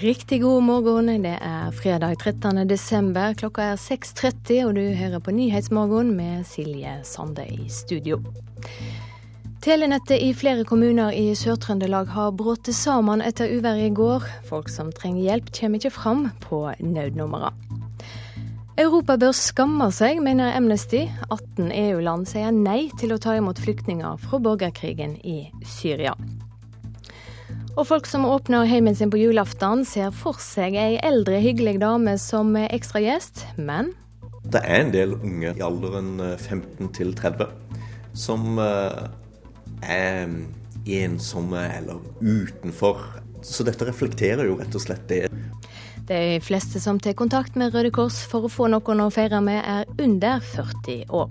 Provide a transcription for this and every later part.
Riktig god morgen. Det er fredag 13. desember. Klokka er 6.30, og du hører på Nyhetsmorgen med Silje Sande i studio. Telenettet i flere kommuner i Sør-Trøndelag har brutt sammen etter uværet i går. Folk som trenger hjelp, kommer ikke fram på nødnummeret. Europa bør skamme seg, mener Amnesty. 18 EU-land sier nei til å ta imot flyktninger fra borgerkrigen i Syria. Og folk som åpner heimen sin på julaften, ser for seg ei eldre, hyggelig dame som ekstra gjest, men Det er en del unge i alderen 15 eh, til 30 som eh, er ensomme eller utenfor. Så dette reflekterer jo rett og slett det. De fleste som tar kontakt med Røde Kors for å få noen å feire med, er under 40 år.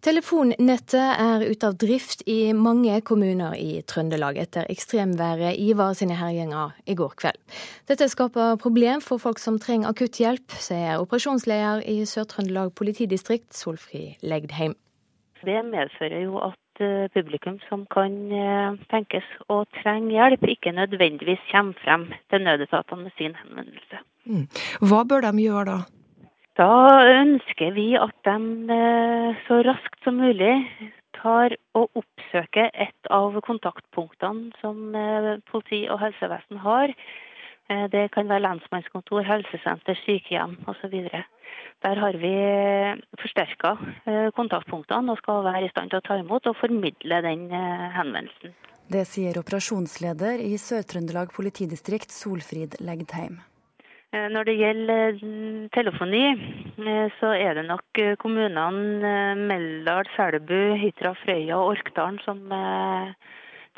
Telefonnettet er ute av drift i mange kommuner i Trøndelag etter ekstremværet Ivar sine herjinger i går kveld. Dette skaper problem for folk som trenger akutthjelp, sier operasjonsleder i Sør-Trøndelag politidistrikt, Solfrid Legdheim. Det medfører jo at eh, publikum som kan eh, tenkes å trenge hjelp, ikke nødvendigvis kommer frem til nødetatene med sin henvendelse. Mm. Hva bør de gjøre da? Da ønsker vi at de eh, så raskt som mulig tar og oppsøker et av kontaktpunktene som eh, politi og helsevesen har. Eh, det kan være lensmannskontor, helsesenter, sykehjem osv. Der har vi forsterka kontaktpunktene og skal være i stand til å ta imot og formidle den henvendelsen. Det sier operasjonsleder i Sør-Trøndelag politidistrikt, Solfrid Legdheim. Eh, når det gjelder eh, telefoni, eh, så er det nok kommunene Meldal, Selbu, Hitra, Frøya og Orkdalen som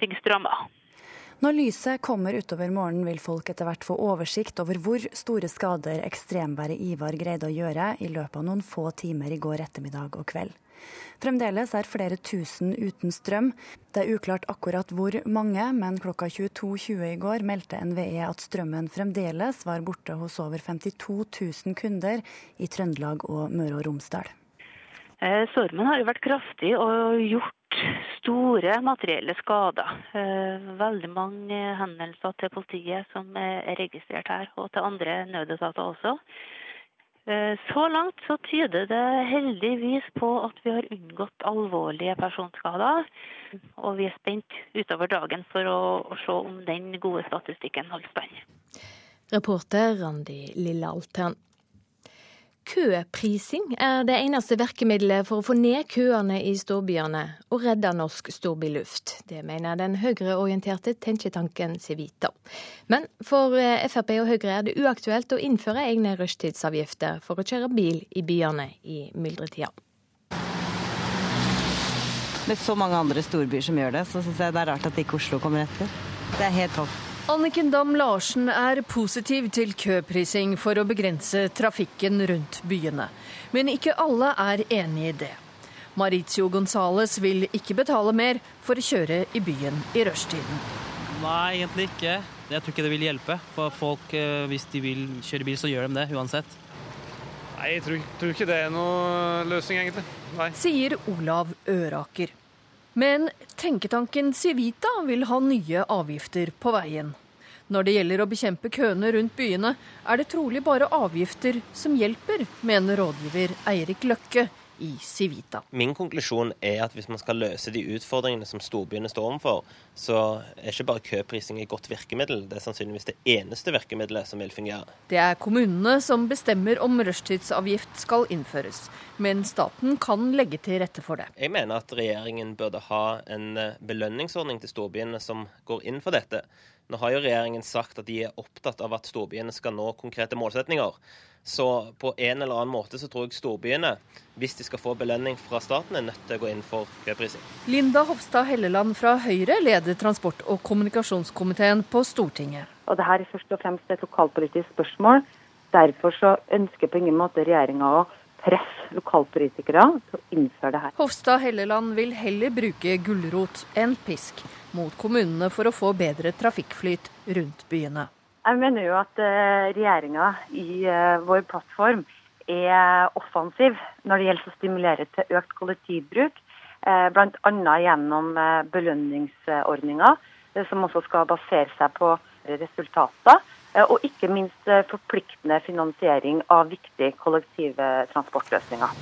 ting strammer. Når lyset kommer utover morgenen, vil folk etter hvert få oversikt over hvor store skader ekstremværet Ivar greide å gjøre i løpet av noen få timer i går ettermiddag og kveld. Fremdeles er flere tusen uten strøm. Det er uklart akkurat hvor mange, men klokka 22.20 i går meldte NVE at strømmen fremdeles var borte hos over 52 000 kunder i Trøndelag og Møre og Romsdal. Eh, stormen har jo vært kraftig og gjort store materielle skader. Eh, veldig mange henvendelser til politiet som er registrert her, og til andre nødetater også. Eh, så langt så tyder det heldigvis på at vi har unngått alvorlige personskader. Og vi er spent utover dagen for å, å se om den gode statistikken holder stand. Reporter Randi Lillealteren. Køprising er det eneste virkemidlet for å få ned køene i storbyene og redde norsk storbyluft. Det mener den høyreorienterte tenketanken Civita. Men for eh, Frp og Høyre er det uaktuelt å innføre egne rushtidsavgifter for å kjøre bil i byene i myldretida. Med så mange andre storbyer som gjør det, så syns jeg det er rart at ikke Oslo kommer etter. Det er helt topp. Anniken Dam Larsen er positiv til køprising for å begrense trafikken rundt byene. Men ikke alle er enig i det. Maritio Gonzales vil ikke betale mer for å kjøre i byen i rushtiden. Nei, egentlig ikke. Jeg tror ikke det vil hjelpe. For folk, eh, hvis de vil kjøre bil, så gjør de det uansett. Nei, jeg tror, tror ikke det er noe løsning, egentlig. Nei. Sier Olav Øraker. Men tenketanken Civita vil ha nye avgifter på veien. Når det gjelder å bekjempe køene rundt byene, er det trolig bare avgifter som hjelper, mener rådgiver Eirik Løkke i Civita. Min konklusjon er at hvis man skal løse de utfordringene som storbyene står overfor, så er ikke bare køprising et godt virkemiddel, det er sannsynligvis det eneste virkemiddelet som vil fungere. Det er kommunene som bestemmer om rushtidsavgift skal innføres, men staten kan legge til rette for det. Jeg mener at regjeringen burde ha en eh, belønningsordning til storbyene som går inn for dette. Nå har jo regjeringen sagt at de er opptatt av at storbyene skal nå konkrete målsetninger. Så på en eller annen måte så tror jeg storbyene, hvis de skal få belønning fra staten, er nødt til å gå inn for køprising. Linda Hofstad Helleland fra Høyre leder transport- og kommunikasjonskomiteen på Stortinget. Og det her er først og fremst et lokalpolitisk spørsmål. Derfor så ønsker på ingen måte regjeringa å presse lokalpolitikere til å innføre det her. Hofstad Helleland vil heller bruke gulrot enn pisk mot kommunene for å få bedre trafikkflyt rundt byene. Jeg mener jo at uh, regjeringa i uh, vår plattform er offensiv når det gjelder å stimulere til økt kollektivbruk. bl.a. gjennom belønningsordninger, som også skal basere seg på resultater. Og ikke minst forpliktende finansiering av viktige kollektive transportløsninger.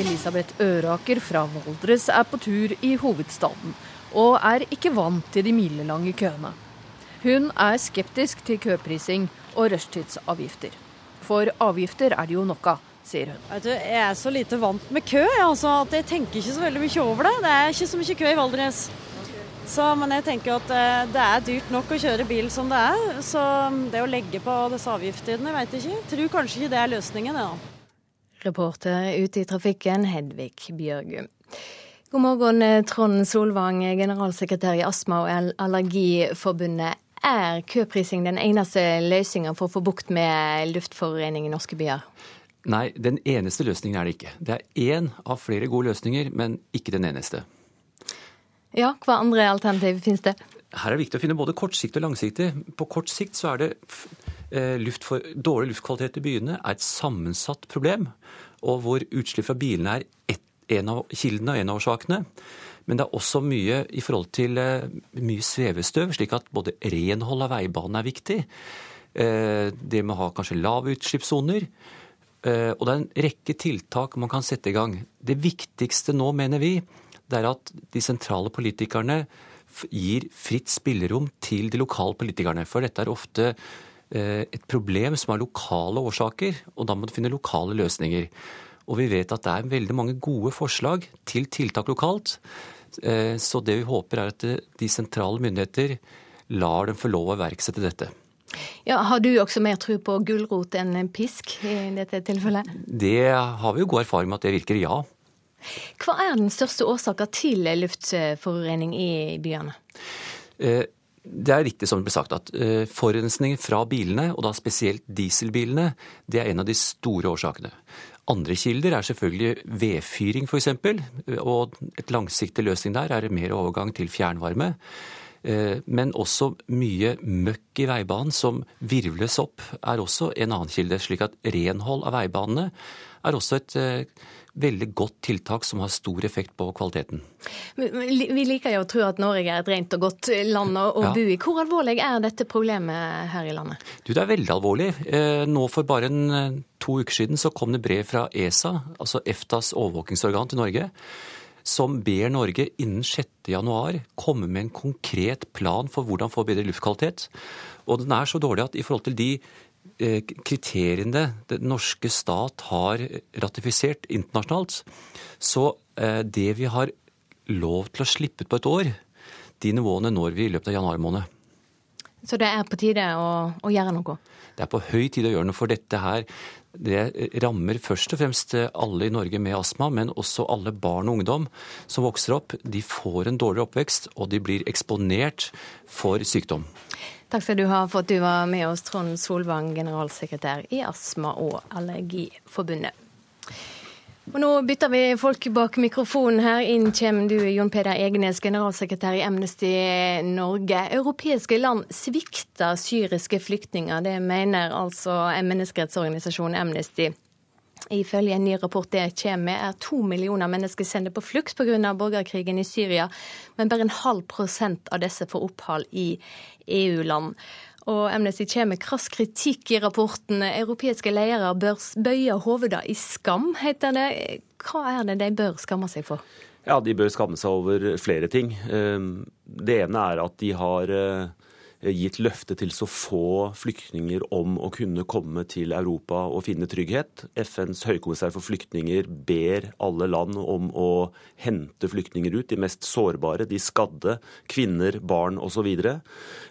Elisabeth Øraker fra Valdres er på tur i hovedstaden, og er ikke vant til de milelange køene. Hun er skeptisk til køprising og rushtidsavgifter. For avgifter er det jo nok av, sier hun. Du, jeg er så lite vant med kø altså, at jeg tenker ikke så veldig mye over det. Det er ikke så mye kø i Valdres. Så, men jeg tenker at eh, det er dyrt nok å kjøre bil som det er. Så det å legge på disse avgiftene, jeg ikke. Jeg tror kanskje ikke det er løsningen. Ja. Reporter ute i trafikken, Hedvig Bjørgum. God morgen, Trond Solvang, generalsekretær i Astma- og Allergiforbundet. Er køprising den eneste løsninga for å få bukt med luftforurensning i norske byer? Nei, den eneste løsningen er det ikke. Det er én av flere gode løsninger, men ikke den eneste. Ja, hva andre alternativ finnes det? Her er det viktig å finne både kortsiktig og langsiktig. På kort sikt så er det luft for, dårlig luftkvalitet i byene er et sammensatt problem, og hvor utslipp fra bilene er et, en av kildene og en av årsakene. Men det er også mye i forhold til uh, mye svevestøv, slik at både renhold av veibanen er viktig. Uh, det med å ha kanskje lave utslippssoner. Uh, og det er en rekke tiltak man kan sette i gang. Det viktigste nå, mener vi, det er at de sentrale politikerne gir fritt spillerom til de lokale politikerne. For dette er ofte et problem som har lokale årsaker, og da må du finne lokale løsninger. Og vi vet at det er veldig mange gode forslag til tiltak lokalt. Så det vi håper er at de sentrale myndigheter lar dem få lov å iverksette dette. Ja, har du også mer tro på gulrot enn pisk i dette tilfellet? Det har vi jo god erfaring med at det virker, ja. Hva er den største årsaken til luftforurensning i byene? Det er riktig som det ble sagt at forurensning fra bilene, og da spesielt dieselbilene, det er en av de store årsakene. Andre kilder er selvfølgelig vedfyring f.eks., og et langsiktig løsning der er mer overgang til fjernvarme. Men også mye møkk i veibanen som virvles opp, er også en annen kilde. Slik at renhold av veibanene er også et veldig godt tiltak som har stor effekt på kvaliteten. Vi liker jo å tro at Norge er et rent og godt land å ja. bo i. Hvor alvorlig er dette problemet her i landet? Du, Det er veldig alvorlig. Nå For bare en, to uker siden så kom det brev fra ESA, altså EFTAs overvåkingsorgan til Norge, som ber Norge innen 6.1 komme med en konkret plan for hvordan få bedre luftkvalitet. Og den er så dårlig at i forhold til de kriteriene den norske stat har ratifisert internasjonalt, så det vi har lov til å slippe ut på et år, de nivåene når vi i løpet av januar måned. Så det er på tide å, å, gjøre noe? Det er på høy tid å gjøre noe, for dette her det rammer først og fremst alle i Norge med astma, men også alle barn og ungdom som vokser opp. De får en dårligere oppvekst, og de blir eksponert for sykdom. Takk skal du ha for at du var med oss, Trond Solvang, generalsekretær i Astma- og Allergiforbundet. Og nå bytter vi folk bak mikrofonen her. Inn kommer du, Jon Peder Egenes, generalsekretær i Amnesty Norge. Europeiske land svikter syriske flyktninger. Det mener altså menneskerettsorganisasjonen Amnesty. Ifølge en ny rapport det kommer med, er to millioner mennesker sendt på flukt pga. borgerkrigen i Syria, men bare en halv prosent av disse får opphold i EU-land. Og Amnesty kommer med krass kritikk i rapporten. Europeiske ledere bør bøye hodet i skam, heter det. Hva er det de bør skamme seg for? Ja, De bør skamme seg over flere ting. Det ene er at de har gitt løfte til så få flyktninger om å kunne komme til Europa og finne trygghet. FNs høykommissær for flyktninger ber alle land om å hente flyktninger ut, de mest sårbare, de skadde, kvinner, barn osv.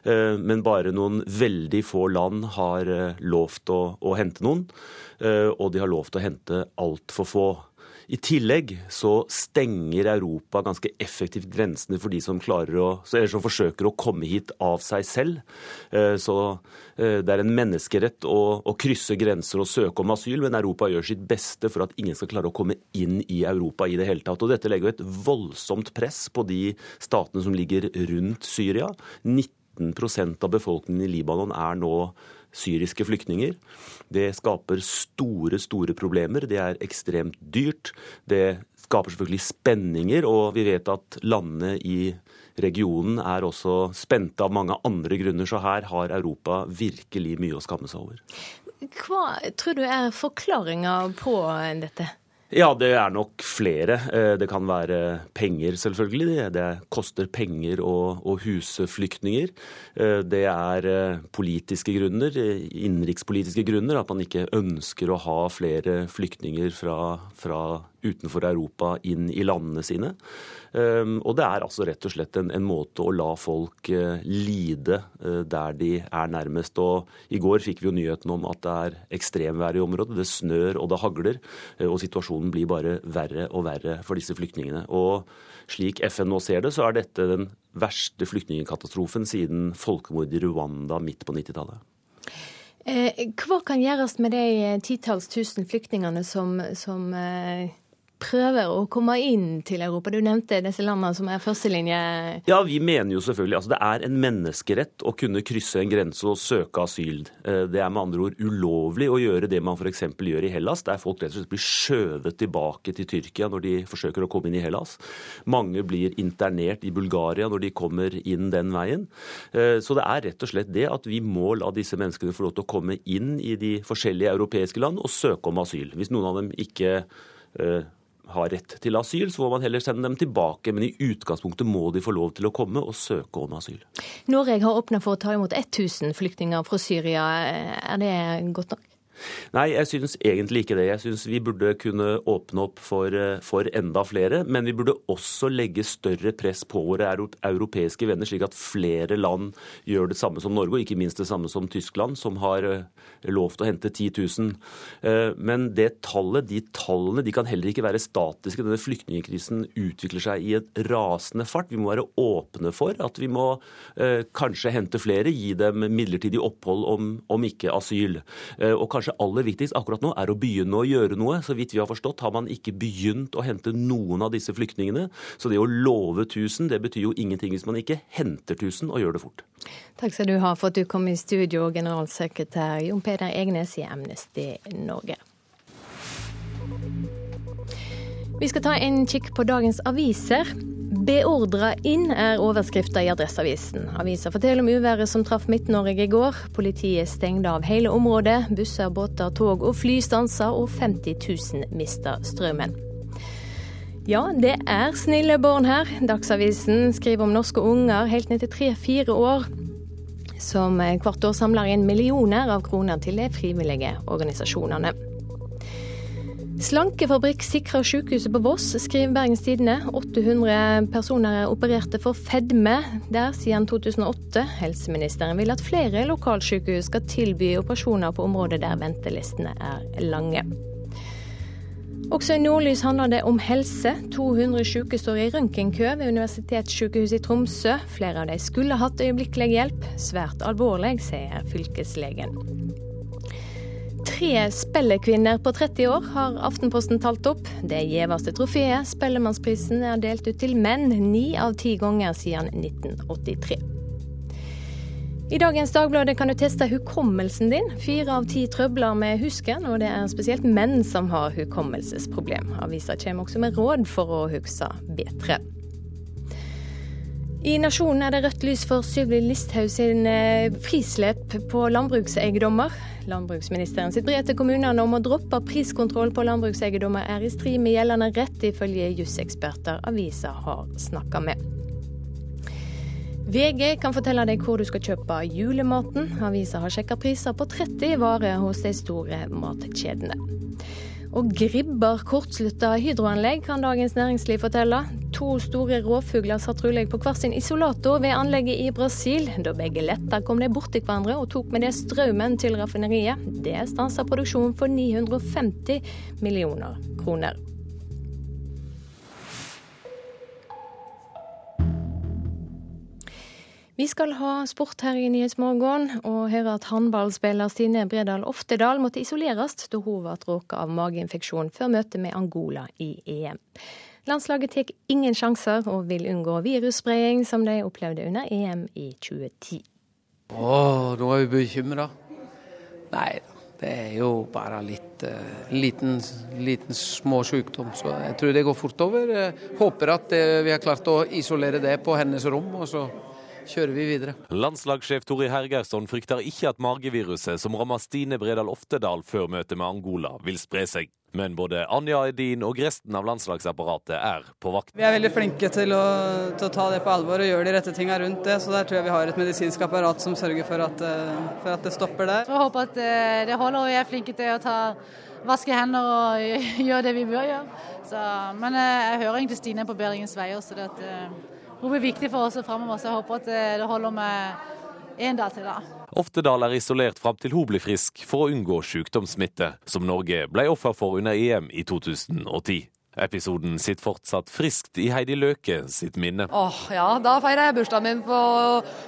Men bare noen veldig få land har lovt å, å hente noen, og de har lovt å hente altfor få. I tillegg så stenger Europa ganske effektivt grensene for de som, å, som forsøker å komme hit av seg selv. Så det er en menneskerett å, å, krysse grenser og søke om asyl, men Europa gjør sitt beste for at ingen skal klare å komme inn i Europa i det hele tatt. Og dette legger jo et voldsomt press på de statene som ligger rundt Syria. 19 19 av befolkningen i Libanon er nå syriske flyktninger. Det skaper store, store problemer. Det er ekstremt dyrt. Det skaper selvfølgelig spenninger, og vi vet at landene i regionen er også spente av mange andre grunner, så her har Europa virkelig mye å skamme seg over. Hva tror du er forklaringa på dette? Ja, det er nok flere. Eh, det kan være penger, selvfølgelig. Det koster penger å, huse flyktninger. Eh, det er eh, politiske grunner, innenrikspolitiske grunner, at man ikke ønsker å ha flere flyktninger fra, fra utenfor Europa inn i landene sine. Ehm, og det er altså rett og slett en, en måte å la folk uh, lide uh, der de er nærmest. Og I går fikk vi jo nyheten om at det er ekstremvær i området. Det snør og det hagler. Uh, og situasjonen blir bare verre og verre for disse flyktningene. Og slik FN nå ser det, så er dette den verste flyktningkatastrofen siden folkemordet i Rwanda midt på 90-tallet. Hva kan gjøres med de titalls tusen flyktningene som, som prøver å komme inn til Europa? Du nevnte disse landene som er førstelinje. Ja, vi mener jo selvfølgelig altså Det er en menneskerett å kunne krysse en grense og søke asyl. Eh, det er med andre ord ulovlig å gjøre det man f.eks. gjør i Hellas, der folk rett og slett blir skjøvet tilbake til Tyrkia når de forsøker å komme inn i Hellas. Mange blir internert i Bulgaria når de kommer inn den veien. Eh, så det er rett og slett det at vi må la disse menneskene få lov til å komme inn i de forskjellige europeiske land og søke om asyl. Hvis noen av dem ikke eh, har rett til asyl, så må man heller sende dem tilbake. Men i utgangspunktet må de få lov til å komme og søke om asyl. Norge har åpna for å ta imot 1000 flyktninger fra Syria. Er det godt nok? Nei, jeg syns egentlig ikke det. Jeg syns vi burde kunne åpne opp for, eh, for, enda flere. Men vi burde også legge større press på våre europeiske venner, slik at flere land gjør det samme som Norge, og ikke minst det samme som Tyskland, som har eh, lovt å hente 10 000. Eh, men det tallet, de tallene de kan heller ikke være statiske. Denne flyktningkrisen utvikler seg i et rasende fart. Vi må være åpne for at vi må kanskje hente flere, gi dem midlertidig opphold, om, om ikke asyl. Og kanskje kanskje aller viktigst akkurat nå er å begynne å gjøre noe. Så vidt vi har forstått, har man ikke begynt å hente noen av disse flyktningene. Så det å love 1000, det betyr jo ingenting hvis man ikke henter 1000 og gjør det fort. Takk skal du ha for at du kom i studio, generalsekretær Jon Peder Egnes i Amnesty Norge. Vi skal ta en kikk på dagens aviser. 'Beordra inn' er overskrifta i Adresseavisen. Avisa forteller om uværet som traff Midt-Norge i går. Politiet stengte av hele området. Busser, båter, tog og fly stansa, og 50 000 mista strømmen. Ja, det er snille barn her. Dagsavisen skriver om norske unger helt ned til tre-fire år som hvert år samler inn millioner av kroner til de frivillige organisasjonene. Slankefabrikk sikrer sykehuset på Voss, skriver Bergens Tidende. 800 personer er opererte for fedme der siden 2008. Helseministeren vil at flere lokalsykehus skal tilby operasjoner på områder der ventelistene er lange. Også i Nordlys handler det om helse. 200 syke står i røntgenkø ved Universitetssykehuset i Tromsø. Flere av de skulle hatt øyeblikkelig hjelp. Svært alvorlig, sier fylkeslegen. Tre spellekvinner på 30 år har Aftenposten talt opp. Det gjeveste trofeet, Spellemannsprisen, er delt ut til menn ni av ti ganger siden 1983. I dagens Dagbladet kan du teste hukommelsen din. Fire av ti trøbler med husken, og det er spesielt menn som har hukommelsesproblem. Avisa kommer også med råd for å huske bedre. I Nasjonen er det rødt lys for Sylvi Listhaug sin eh, frislepp på landbrukseiendommer. Landbruksministeren sitt brev til kommunene om å droppe priskontroll på landbrukseiendommer er i strid med gjeldende rett, ifølge juseksperter avisa har snakka med. VG kan fortelle deg hvor du skal kjøpe julematen. Avisa har sjekka priser på 30 varer hos de store matkjedene. Og gribber kortslutta hydroanlegg, kan Dagens Næringsliv fortelle. To store rovfugler satt trolig på hver sin isolator ved anlegget i Brasil. Da begge letta kom de borti hverandre og tok med det strømmen til raffineriet. Det stansa produksjonen for 950 millioner kroner. Vi skal ha sport her i Nyhetsmorgen, og høre at håndballspiller Stine Bredal Oftedal måtte isoleres da hun ble råka av mageinfeksjon før møtet med Angola i EM. Landslaget tar ingen sjanser og vil unngå virusspredning, som de opplevde under EM i 2010. Å, nå er vi bekymra. Nei da, det er jo bare litt uh, liten, liten små sykdom. Så jeg tror det går fort over. Jeg håper at uh, vi har klart å isolere det på hennes rom. og så kjører vi videre. Landslagssjef Tori Hergersson frykter ikke at mageviruset som rammer Stine Bredal Oftedal før møtet med Angola, vil spre seg. Men både Anja Edin og resten av landslagsapparatet er på vakt. Vi er veldig flinke til å, til å ta det på alvor og gjøre de rette tinga rundt det. Så der tror jeg vi har et medisinsk apparat som sørger for at, eh, for at det stopper der. Jeg håper at eh, det holder og vi er flinke til å ta, vaske hender og gjøre det vi bør gjøre. Så, men eh, jeg hører egentlig Stine på bedringens veier. så det at hun blir viktig for oss framover, så jeg håper at eh, det holder med én dag til. da. Oftedal er isolert fram til hun blir frisk, for å unngå sykdomssmitte, som Norge ble offer for under EM i 2010. Episoden sitter fortsatt friskt i Heidi Løke sitt minne. Åh, ja, Da feira jeg bursdagen min på,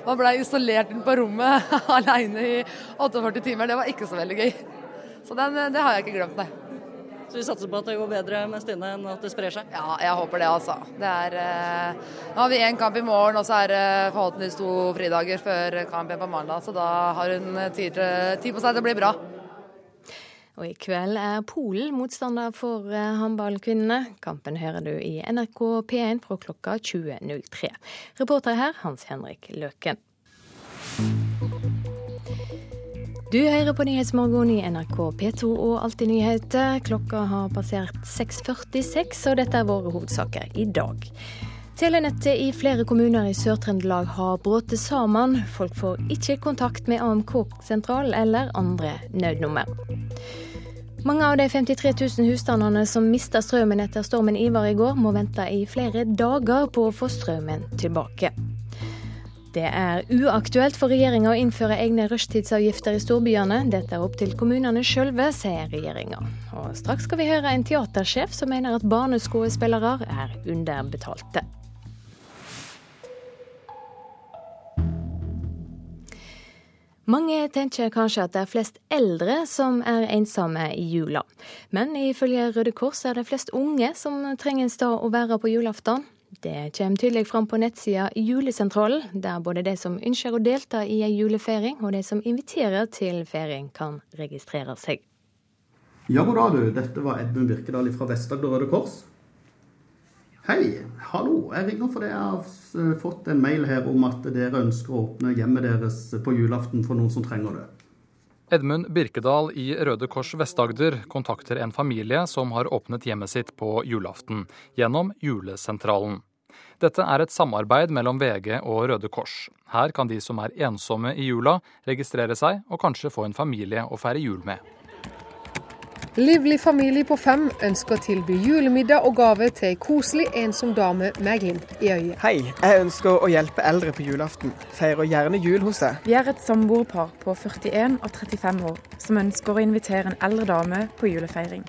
Man ble isolert på rommet alene i 48 timer. Det var ikke så veldig gøy. Så den, det har jeg ikke glemt, nei. Så vi satser på at det går bedre med Stine enn at det sprer seg? Ja, jeg håper det, altså. Det er, eh, nå har vi én kamp i morgen, og så er det forhåpentligvis to fridager før kampen på mandag. Så da har hun tid, tid på seg til å bli bra. Og i kveld er Polen motstander for eh, håndballkvinnene. Kampen hører du i NRK P1 fra klokka 20.03. Reporter her Hans Henrik Løken. Du hører på Nyhetsmorgen i NRK P2 og Alltid nyheter. Klokka har passert 6.46, og dette er våre hovedsaker i dag. Telenettet i flere kommuner i Sør-Trøndelag har brutt sammen. Folk får ikke kontakt med AMK-sentral eller andre nødnummer. Mange av de 53 000 husstandene som mista strømmen etter stormen Ivar i går, må vente i flere dager på å få strømmen tilbake. Det er uaktuelt for regjeringa å innføre egne rushtidsavgifter i storbyene. Dette er opp til kommunene sjølve, sier regjeringa. Og straks skal vi høre en teatersjef som mener at barneskuespillere er underbetalte. Mange tenker kanskje at det er flest eldre som er ensomme i jula. Men ifølge Røde Kors er det flest unge som trenger en sted å være på julaften. Det kommer tydelig fram på nettsida Julesentralen, der både de som ønsker å delta i ei julefeiring, og de som inviterer til feiring, kan registrere seg. Ja, god dag, du. Dette var Edmund Birkedal fra Vest-Agder Røde Kors. Hei, hallo. Jeg ringer fordi jeg har fått en mail her om at dere ønsker å åpne hjemmet deres på julaften for noen som trenger det. Edmund Birkedal i Røde Kors Vest-Agder kontakter en familie som har åpnet hjemmet sitt på julaften, gjennom Julesentralen. Dette er et samarbeid mellom VG og Røde Kors. Her kan de som er ensomme i jula, registrere seg og kanskje få en familie å feire jul med. Livlig familie på fem ønsker å tilby julemiddag og gave til ei koselig, ensom dame med glimt i øyet. Hei, jeg ønsker å hjelpe eldre på julaften. Feirer gjerne jul hos deg. Vi er et samboerpar på 41 og 35 år som ønsker å invitere en eldre dame på julefeiring.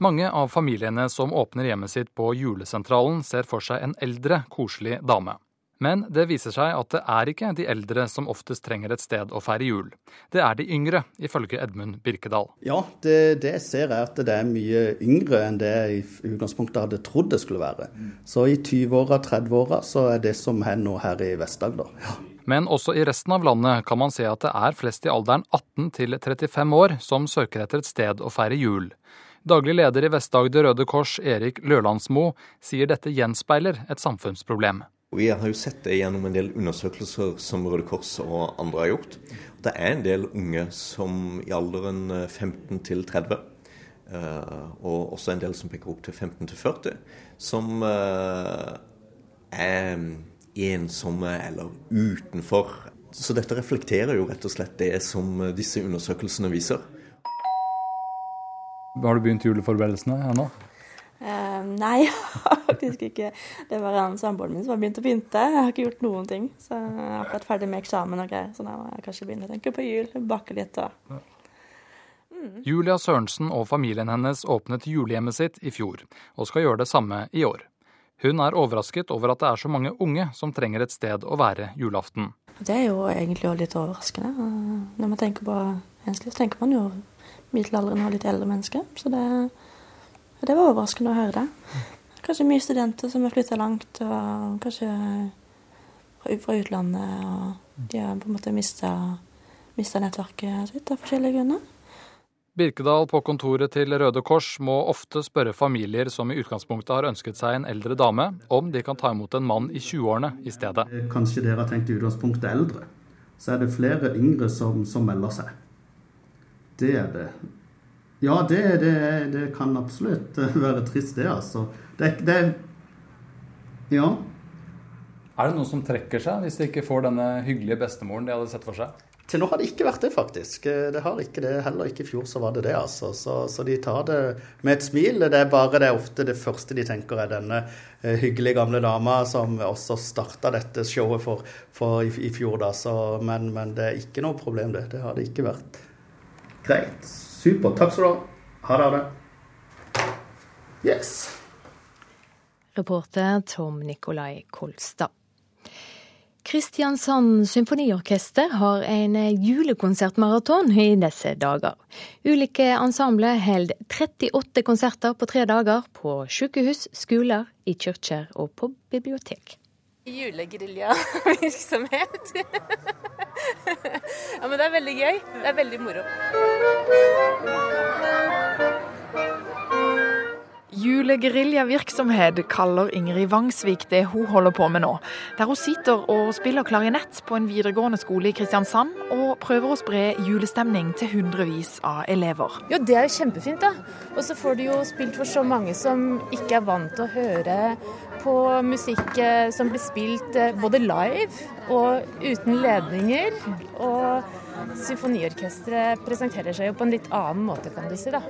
Mange av familiene som åpner hjemmet sitt på julesentralen, ser for seg en eldre, koselig dame. Men det viser seg at det er ikke de eldre som oftest trenger et sted å feire jul. Det er de yngre, ifølge Edmund Birkedal. Ja, det, det ser jeg at det er mye yngre enn det jeg i utgangspunktet hadde trodd det skulle være. Så i 20-åra, 30-åra så er det som er nå her i Vest-Agder. Ja. Men også i resten av landet kan man se at det er flest i alderen 18 til 35 år som søker etter et sted å feire jul. Daglig leder i Vest-Agder Røde Kors, Erik Lølandsmo, sier dette gjenspeiler et samfunnsproblem. Vi har jo sett det gjennom en del undersøkelser som Røde Kors og andre har gjort. Det er en del unge som i alderen 15 eh, til 30, eh, og også en del som peker opp til 15 til 40, som eh, er ensomme eller utenfor. Så dette reflekterer jo rett og slett det som disse undersøkelsene viser. Har du begynt juleforberedelsene ennå? Uh, nei, faktisk ikke. Det var en samboeren min som har begynt å pynte. Jeg har ikke gjort noen ting. Så jeg har akkurat ferdig med eksamen og greier, så da må jeg kanskje begynne å tenke på jul. Bake litt og mm. Julia Sørensen og familien hennes åpnet julehjemmet sitt i fjor, og skal gjøre det samme i år. Hun er overrasket over at det er så mange unge som trenger et sted å være julaften. Det er jo egentlig litt overraskende. Når man tenker på enslig, så tenker man jo middelaldrende og litt eldre mennesker. Så det det var overraskende å høre det. Kanskje mye studenter som har flytta langt, og kanskje fra utlandet. Og de har på en måte mista nettverket sitt av forskjellige grunner. Birkedal på kontoret til Røde Kors må ofte spørre familier som i utgangspunktet har ønsket seg en eldre dame, om de kan ta imot en mann i 20-årene i stedet. Kanskje dere har tenkt i utgangspunktet eldre. Så er det flere yngre som, som melder seg. Det er det. Ja, det, det, det kan absolutt være trist, det, altså. Det, det Ja. Er det noen som trekker seg hvis de ikke får denne hyggelige bestemoren de hadde sett for seg? Til nå har det ikke vært det, faktisk. Det har ikke det. Heller ikke i fjor så var det det, altså. Så, så, de tar det med et smil. Det er bare det er ofte det første de tenker er denne eh, hyggelige gamle dama som også starta dette showet for, for i, i, fjor, da. Så, men, men, det er ikke noe problem, det. Det har det ikke vært. Greit. Supert. Takk skal du ha. Ha det. Yes. Reporter Tom Nikolai Kolstad. Kristiansand Symfoniorkester har en julekonsertmaraton i disse dager. Ulike ensembler holder 38 konserter på tre dager på sykehus, skoler, i kirker og på bibliotek. Julegeriljavirksomhet. ja, men det er veldig gøy. Det er veldig moro. Julegeriljavirksomhet kaller Ingrid Vangsvik det hun holder på med nå. Der hun sitter og spiller klarinett på en videregående skole i Kristiansand, og prøver å spre julestemning til hundrevis av elever. Jo, det er jo kjempefint, da. Og så får du jo spilt for så mange som ikke er vant til å høre på musikk eh, som blir spilt eh, både live og uten ledninger. Og symfoniorkesteret presenterer seg jo på en litt annen måte, kan du si. da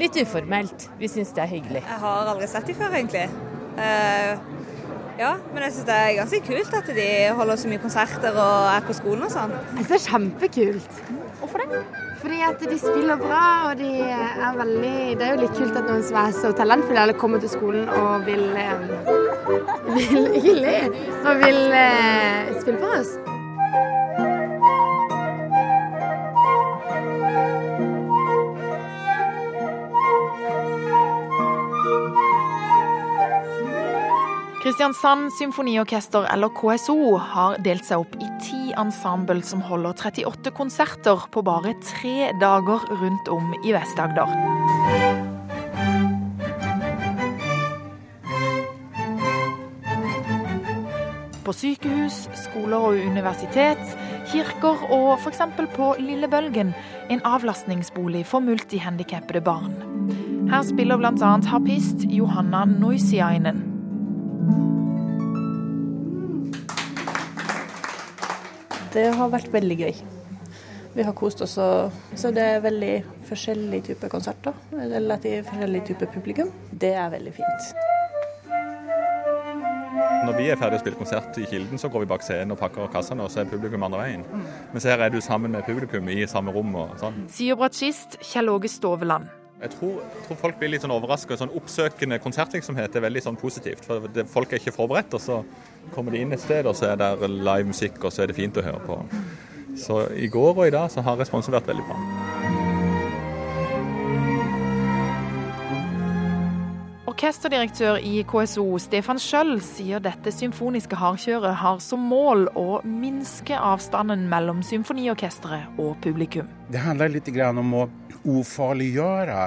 litt uformelt. Vi syns det er hyggelig. Jeg har aldri sett dem før, egentlig. Uh, ja, men jeg syns det er ganske kult at de holder så mye konserter og er på skolen og sånn. Jeg synes det er kjempekult. Hvorfor det? Fordi at de spiller bra, og de er veldig Det er jo litt kult at noen som er så talentfulle, eller kommer til skolen og vil, eh, vil Ikke le! Og vil eh, spille for oss. Kristiansand Symfoniorkester, eller KSO, har delt seg opp i ti ensemble som holder 38 konserter på bare tre dager rundt om i Vest-Agder. På sykehus, skoler og universitet, kirker og f.eks. på Lille Bølgen, en avlastningsbolig for multihandikappede barn. Her spiller bl.a. harpist Johanna Noisiainen. Det har vært veldig gøy. Vi har kost oss. Så det er veldig forskjellig type konserter. Relativt forskjellig type publikum. Det er veldig fint. Når vi er ferdig å spille konsert i Kilden, så går vi bak scenen og pakker kassene, og så er publikum andre veien. Mens her er du sammen med publikum i samme rom og sånn. Sier bratsjist Kjell Åge Stoveland. Jeg tror, tror, folk blir litt sånn overraska. Sånn oppsøkende konsertvirksomhet er veldig sånn positivt. For det, Folk er ikke forberedt, og så kommer de inn et sted, og så er det live musikk, og så er det fint å høre på. Så i går og i dag så har responsen vært veldig bra. Orkesterdirektør i KSO Stefan Schjøll sier dette symfoniske hardkjøret har som mål å minske avstanden mellom symfoniorkesteret og publikum. Det handler litt om å ofarliggjøre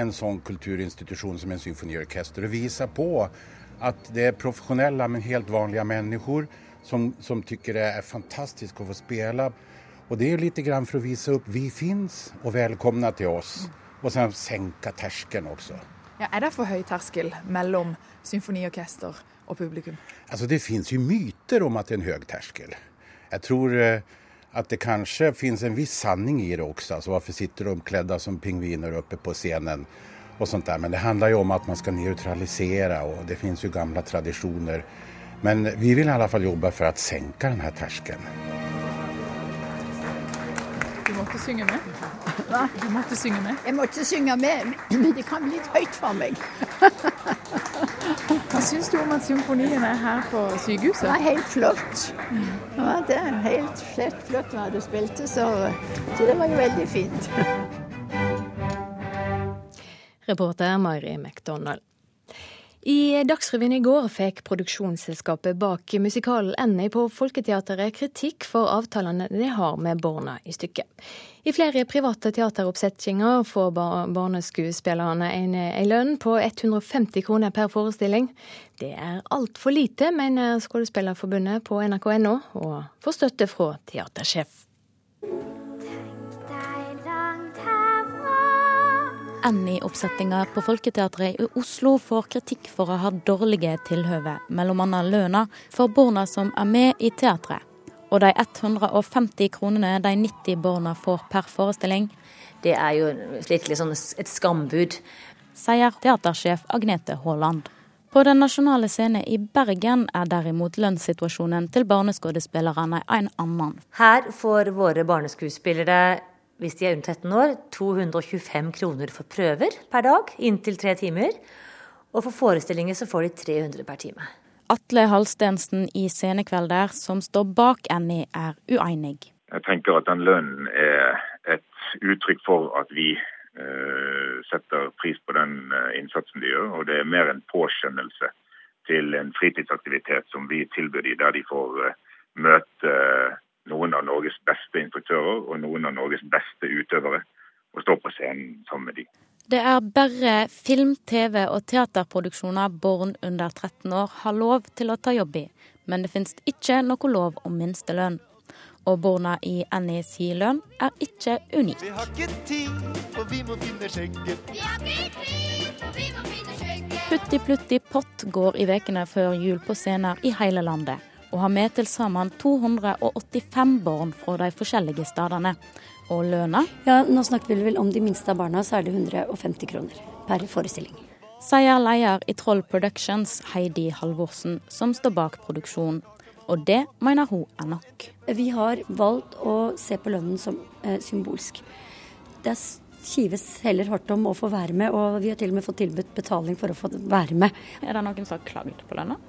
en sånn kulturinstitusjon som en symfoniorkester og vise på at det er profesjonelle, men helt vanlige mennesker som, som tycker det er fantastisk å få spille. Og det er litt for å vise opp vi fins og velkomne til oss. Og så senke terskelen også. Ja, er det for høy terskel mellom symfoniorkester og publikum? Altså, det fins jo myter om at det er en høy terskel. Jeg tror eh, at det kanskje fins en viss sanning i det også. Altså, hvorfor sitter de kledd som pingviner oppe på scenen og sånt der. Men det handler jo om at man skal neutralisere og det fins jo gamle tradisjoner. Men vi vil i alle fall jobbe for å senke denne terskelen. Måtte synge med? Hva? Du måtte synge med? Jeg måtte synge med, men det kan bli litt høyt for meg. Hva syns du om at symfonien er her på sykehuset? Det var helt flott. Ja, det var helt slett flott hva du spilte, så, så det var jo veldig fint. Reporter Mari McDonald. I Dagsrevyen i går fikk produksjonsselskapet bak musikalen Annie på Folketeatret kritikk for avtalene de har med barna i stykket. I flere private teateroppsettinger får barneskuespillerne en, en lønn på 150 kroner per forestilling. Det er altfor lite, mener Skuespillerforbundet på nrk.no, og får støtte fra teatersjef. Annie-oppsettinga på Folketeatret i Oslo får kritikk for å ha dårlige tilhøve, bl.a. lønna for barna som er med i teatret. Og de 150 kronene de 90 barna får per forestilling. Det er jo litt sånn et skambud. Sier teatersjef Agnete Haaland. På Den nasjonale scene i Bergen er derimot lønnssituasjonen til barneskuespillerne en annen. Her får våre barneskuespillere hvis de er under 13 år, 225 kroner for prøver per dag, inntil tre timer. Og for forestillinger så får de 300 per time. Atle Halstensen i Scenekvelder, som står bak Annie, er uenig. Jeg tenker at den lønnen er et uttrykk for at vi uh, setter pris på den uh, innsatsen de gjør. Og det er mer en påskjønnelse til en fritidsaktivitet som vi tilbyr dem, der de får uh, møte noen av Norges beste instruktører og noen av Norges beste utøvere, og stå på scenen sammen med de. Det er bare film, TV og teaterproduksjoner barn under 13 år har lov til å ta jobb i, men det finnes ikke noe lov om minstelønn. Og barna i Annie si lønn er ikke unik. Vi har ikke tid, for vi må finne skjegget. Vi har ikke tid, for vi må finne skjegget. Putti Plutti Pott går i ukene før jul på scener i hele landet og har med til sammen 285 barn fra de forskjellige stedene. Og lønna? Ja, Nå snakker vi vel om de minste av barna, så er det 150 kroner per forestilling. Sier leder i Troll Productions, Heidi Halvorsen, som står bak produksjonen. Og det mener hun er nok. Vi har valgt å se på lønnen som eh, symbolsk. Det kives heller hardt om å få være med, og vi har til og med fått tilbudt betaling for å få være med. Er det noen som har klagd på lønna?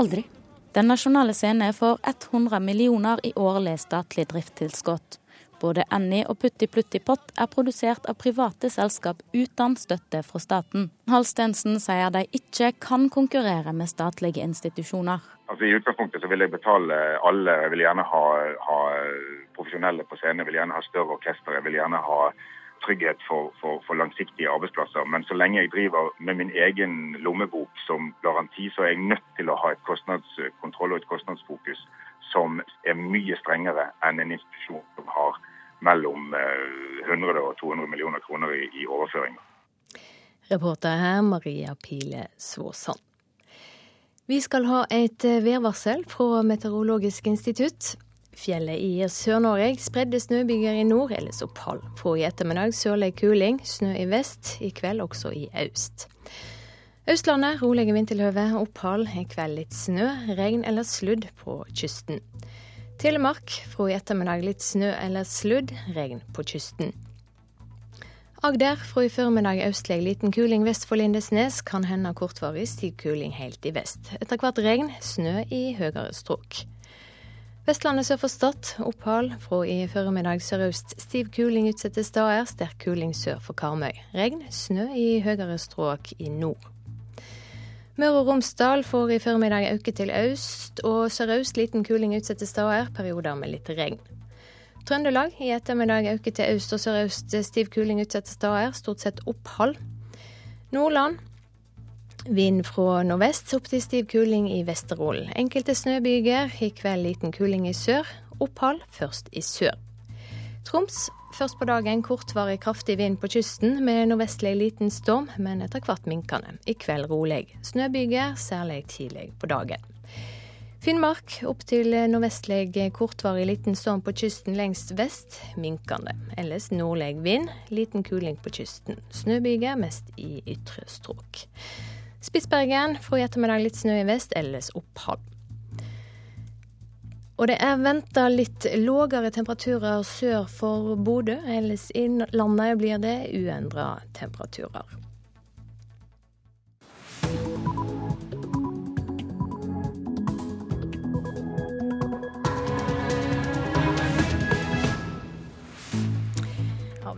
Aldri. Den nasjonale scene får 100 millioner i årlig statlig driftstilskudd. Både Annie og Putti Plutti Pott er produsert av private selskap uten støtte fra staten. Halstensen sier de ikke kan konkurrere med statlige institusjoner. Altså, I utgangspunktet vil jeg betale alle. Jeg vil gjerne ha, ha profesjonelle på scenen, jeg vil gjerne ha større orkester. Jeg vil gjerne ha trygghet for, for, for, langsiktige arbeidsplasser. Men så lenge jeg driver med min egen lommebok som garanti, så er jeg nødt til å ha et kostnadskontroll og et kostnadsfokus som er mye strengere enn en institusjon som har mellom 100 eh, og 200 millioner kroner i, i overføringer. Reporter her Maria Pile Svåsand. Vi skal ha et eh, værvarsel fra Meteorologisk institutt. Fjellet i Sør-Norge. Spredde snøbyger i nord, ellers opphold. Fra i ettermiddag sørlig kuling, snø i vest. I kveld også i øst. Østlandet rolige vindtilhøve, opphold. I kveld litt snø, regn eller sludd på kysten. Telemark fra i ettermiddag litt snø eller sludd, regn på kysten. Agder fra i formiddag østlig liten kuling vest for Lindesnes, kan hende kortvarig stiv kuling helt i vest. Etter hvert regn, snø i høyere strøk. Vestlandet sør for Stad opphold. Fra i formiddag sørøst stiv kuling utsatte steder. Sterk kuling sør for Karmøy. Regn, snø i høyere strøk i nord. Møre og Romsdal får i formiddag øke til øst og sørøst liten kuling utsatte steder. Perioder med litt regn. Trøndelag i ettermiddag øke til øst og sørøst stiv kuling utsatte steder. Stort sett opphold. Nordland Vind fra nordvest opp til stiv kuling i Vesterålen. Enkelte snøbyger. I kveld liten kuling i sør. Opphold først i sør. Troms først på dagen kortvarig kraftig vind på kysten med nordvestlig liten storm, men etter hvert minkende. I kveld rolig. Snøbyger, særlig tidlig på dagen. Finnmark opp til nordvestlig kortvarig liten storm på kysten lengst vest, minkende. Ellers nordlig vind, liten kuling på kysten. Snøbyger mest i ytre strøk. Spitsbergen får i ettermiddag litt snø i vest, ellers opphold. Og det er venta litt lågere temperaturer sør for Bodø. Ellers i landet blir det uendra temperaturer.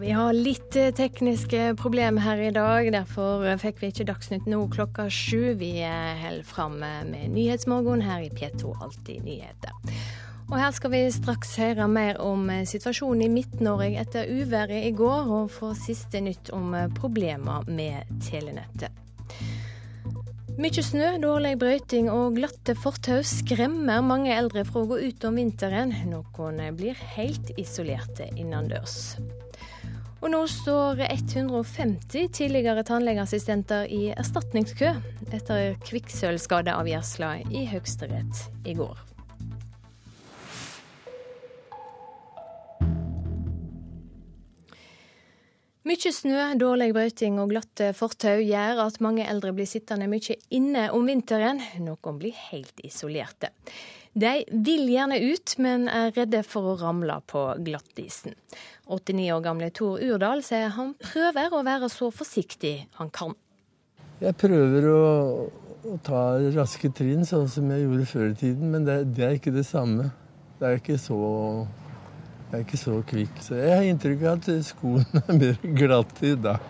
Vi har litt eh, tekniske problemer her i dag. Derfor fikk vi ikke Dagsnytt nå klokka sju. Vi holder fram med Nyhetsmorgen her i P2 Alltid nyheter. Og her skal vi straks høre mer om eh, situasjonen i Midt-Norge etter uværet i går, og få siste nytt om eh, problemer med telenettet. Mykje snø, dårlig brøyting og glatte fortau skremmer mange eldre fra å gå ut om vinteren. Noen blir helt isolerte innendørs. Og nå står 150 tidligere tannlegeassistenter i erstatningskø etter kvikksølvskadeavgjørelsen i Høyesterett i går. Mye snø, dårlig brøyting og glatte fortau gjør at mange eldre blir sittende mye inne om vinteren. Noen blir helt isolerte. De vil gjerne ut, men er redde for å ramle på glattisen. 89 år gamle Tor Urdal sier han prøver å være så forsiktig han kan. Jeg prøver å, å ta raske trinn, sånn som jeg gjorde før i tiden, men det, det er ikke det samme. Det er ikke så jeg er ikke så kvikk, så jeg har inntrykk av at skoene er mer glatte i dag.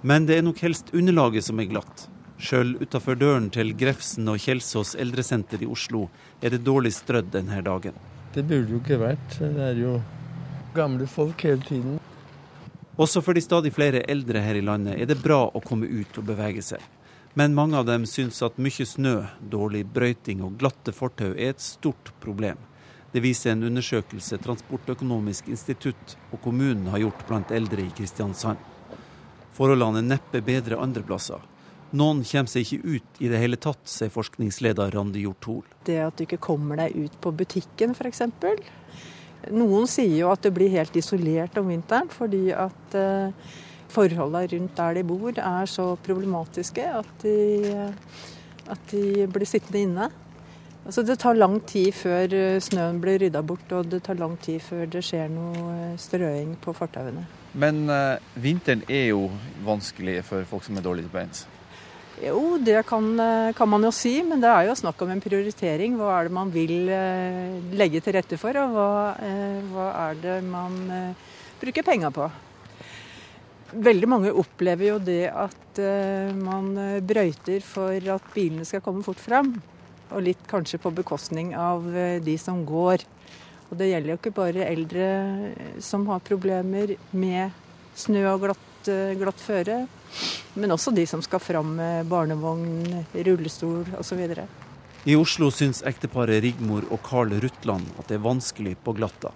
Men det er nok helst underlaget som er glatt. Sjøl utafor døren til Grefsen og Kjelsås eldresenter i Oslo er det dårlig strødd denne dagen. Det burde jo ikke vært. Det er jo gamle folk hele tiden. Også for de stadig flere eldre her i landet er det bra å komme ut og bevege seg. Men mange av dem syns at mye snø, dårlig brøyting og glatte fortau er et stort problem. Det viser en undersøkelse Transportøkonomisk institutt og kommunen har gjort blant eldre i Kristiansand. Forholdene er neppe bedre andre plasser. Noen kommer seg ikke ut i det hele tatt, sier forskningsleder Randi Hjorthol. Det at du ikke kommer deg ut på butikken f.eks. Noen sier jo at det blir helt isolert om vinteren fordi at uh, forholdene rundt der de bor er så problematiske at de, at de blir sittende inne. Altså Det tar lang tid før eh, snøen blir rydda bort, og det tar lang tid før det skjer noe eh, strøing på fortauene. Men vinteren er jo vanskelig for folk som er dårlige til beins? Jo, det kan, kan, man jo si, men det er jo snakk om en prioritering. Hva er det man vil uh, legge til rette for, og hva, uh, hva er det man bruker penger på? Veldig mange opplever jo det at man brøyter for at bilene skal komme fort fram og litt kanskje på bekostning av eh, de som går. Og det gjelder jo ikke bare eldre eh, som har problemer med snø og glatt, eh, glatt føre, men også de som skal fram med barnevogn, rullestol osv. I Oslo syns ekteparet Rigmor og Karl Rutland at det er vanskelig på glatta.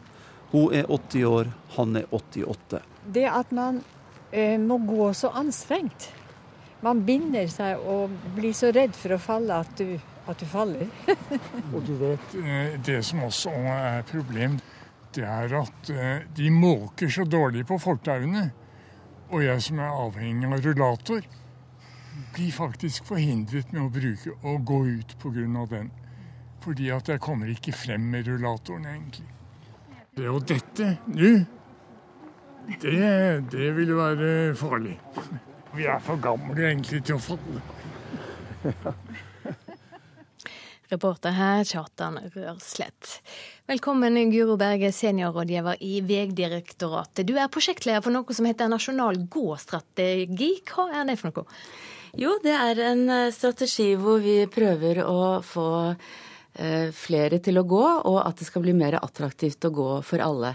Hun er 80 år, han er 88. Det at man eh, må gå så anstrengt. Man binder seg og blir så redd for å falle at du at du faller. og du vet, eh, Det som også er et problem, det er at eh, de måker så dårlig på fortauene. Og jeg som er avhengig av rullator, blir faktisk forhindret med å bruke å gå ut pga. den. Fordi at jeg kommer ikke frem med rullatoren, egentlig. Det å dette nå, det, det vil være farlig. Vi er for gamle egentlig til å falle. Reporter her, Kjartan Rørslett. Velkommen, Guro Berge, seniorrådgiver i Vegdirektoratet. Du er prosjektleder for noe som heter Nasjonal gåstrategi. Hva er det for noe? Jo, det er en eh, strategi hvor vi prøver å få eh, flere til å gå, og at det skal bli mer attraktivt å gå for alle.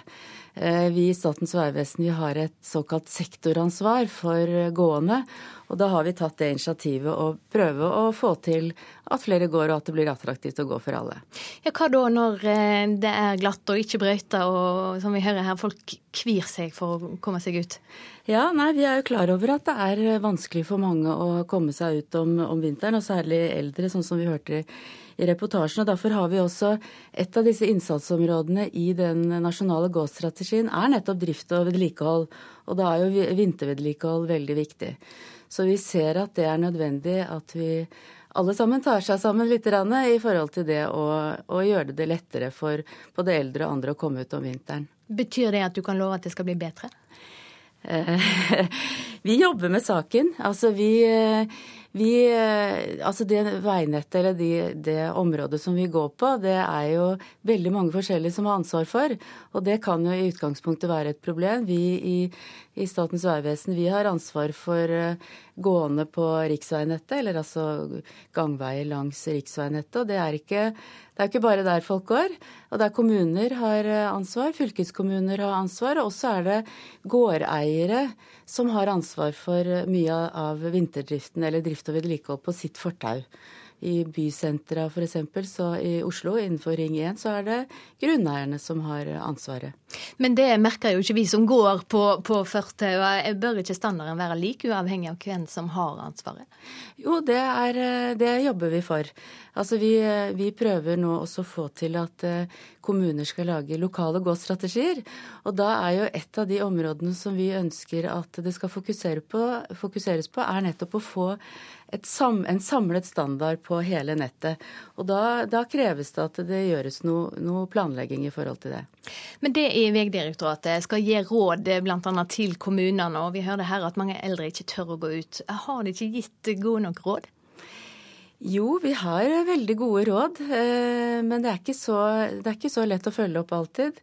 Eh, vi i Statens vegvesen har et såkalt sektoransvar for gående. Og da har vi tatt det initiativet å prøve å få til at flere går, og at det blir attraktivt å gå for alle. Ja, Hva da når eh, det er glatt og ikke brøyta, og som vi hører her, folk kvir seg for å komme seg ut? Ja, nei, vi er jo klar over at det er vanskelig for mange å komme seg ut om, om vinteren, og særlig eldre, sånn som vi hørte i reportasjen. og Derfor har vi også et av disse innsatsområdene i den nasjonale gåstrategien er nettopp drift og vedlikehold. Og da er jo vintervedlikehold veldig viktig. Så vi ser at det er nødvendig at vi alle sammen tar seg sammen litt i forhold til det å, å gjøre det lettere for både eldre og andre å komme ut om vinteren. Betyr det at du kan love at det skal bli bedre? vi jobber med saken. Altså vi, Vi, eh, altså det veinettet eller de, det området som vi går på, det er jo veldig mange forskjellige som har ansvar for. Og det kan jo i utgangspunktet være et problem. Vi i, i Statens vegvesen vi har ansvar for eh, gående på riksveinettet, eller altså gangveier langs riksveinettet. Og det er ikke det er ikke bare der folk går. Og der kommuner har eh, ansvar, fylkeskommuner har ansvar, og også er det gårdeiere som har ansvar for mye av vinterdriften eller drift og vedlikehold på sitt fortau. I bysentra f.eks., så i Oslo innenfor Ring 1, så er det grunneierne som har ansvaret. Men det merker jo ikke vi som går på, på fortau. Bør ikke standarden være lik, uavhengig av hvem som har ansvaret? Jo, det, er, det jobber vi for. Altså vi, vi, prøver nå også å få til at eh, kommuner skal lage lokale gåstrategier. Og da er jo et av de områdene som vi ønsker at det skal fokusere på, fokuseres på, er nettopp å få sam, en samlet standard på hele nettet. Og da, da kreves det at det gjøres noe, noe, planlegging i forhold til det. Men det i Vegdirektoratet skal gi råd bl.a. til kommunene, og vi hører her at mange eldre ikke tør å gå ut. Har de ikke gitt gode nok råd? Jo, vi har veldig gode råd, eh, men det er, så, det er ikke så, lett å følge opp alltid.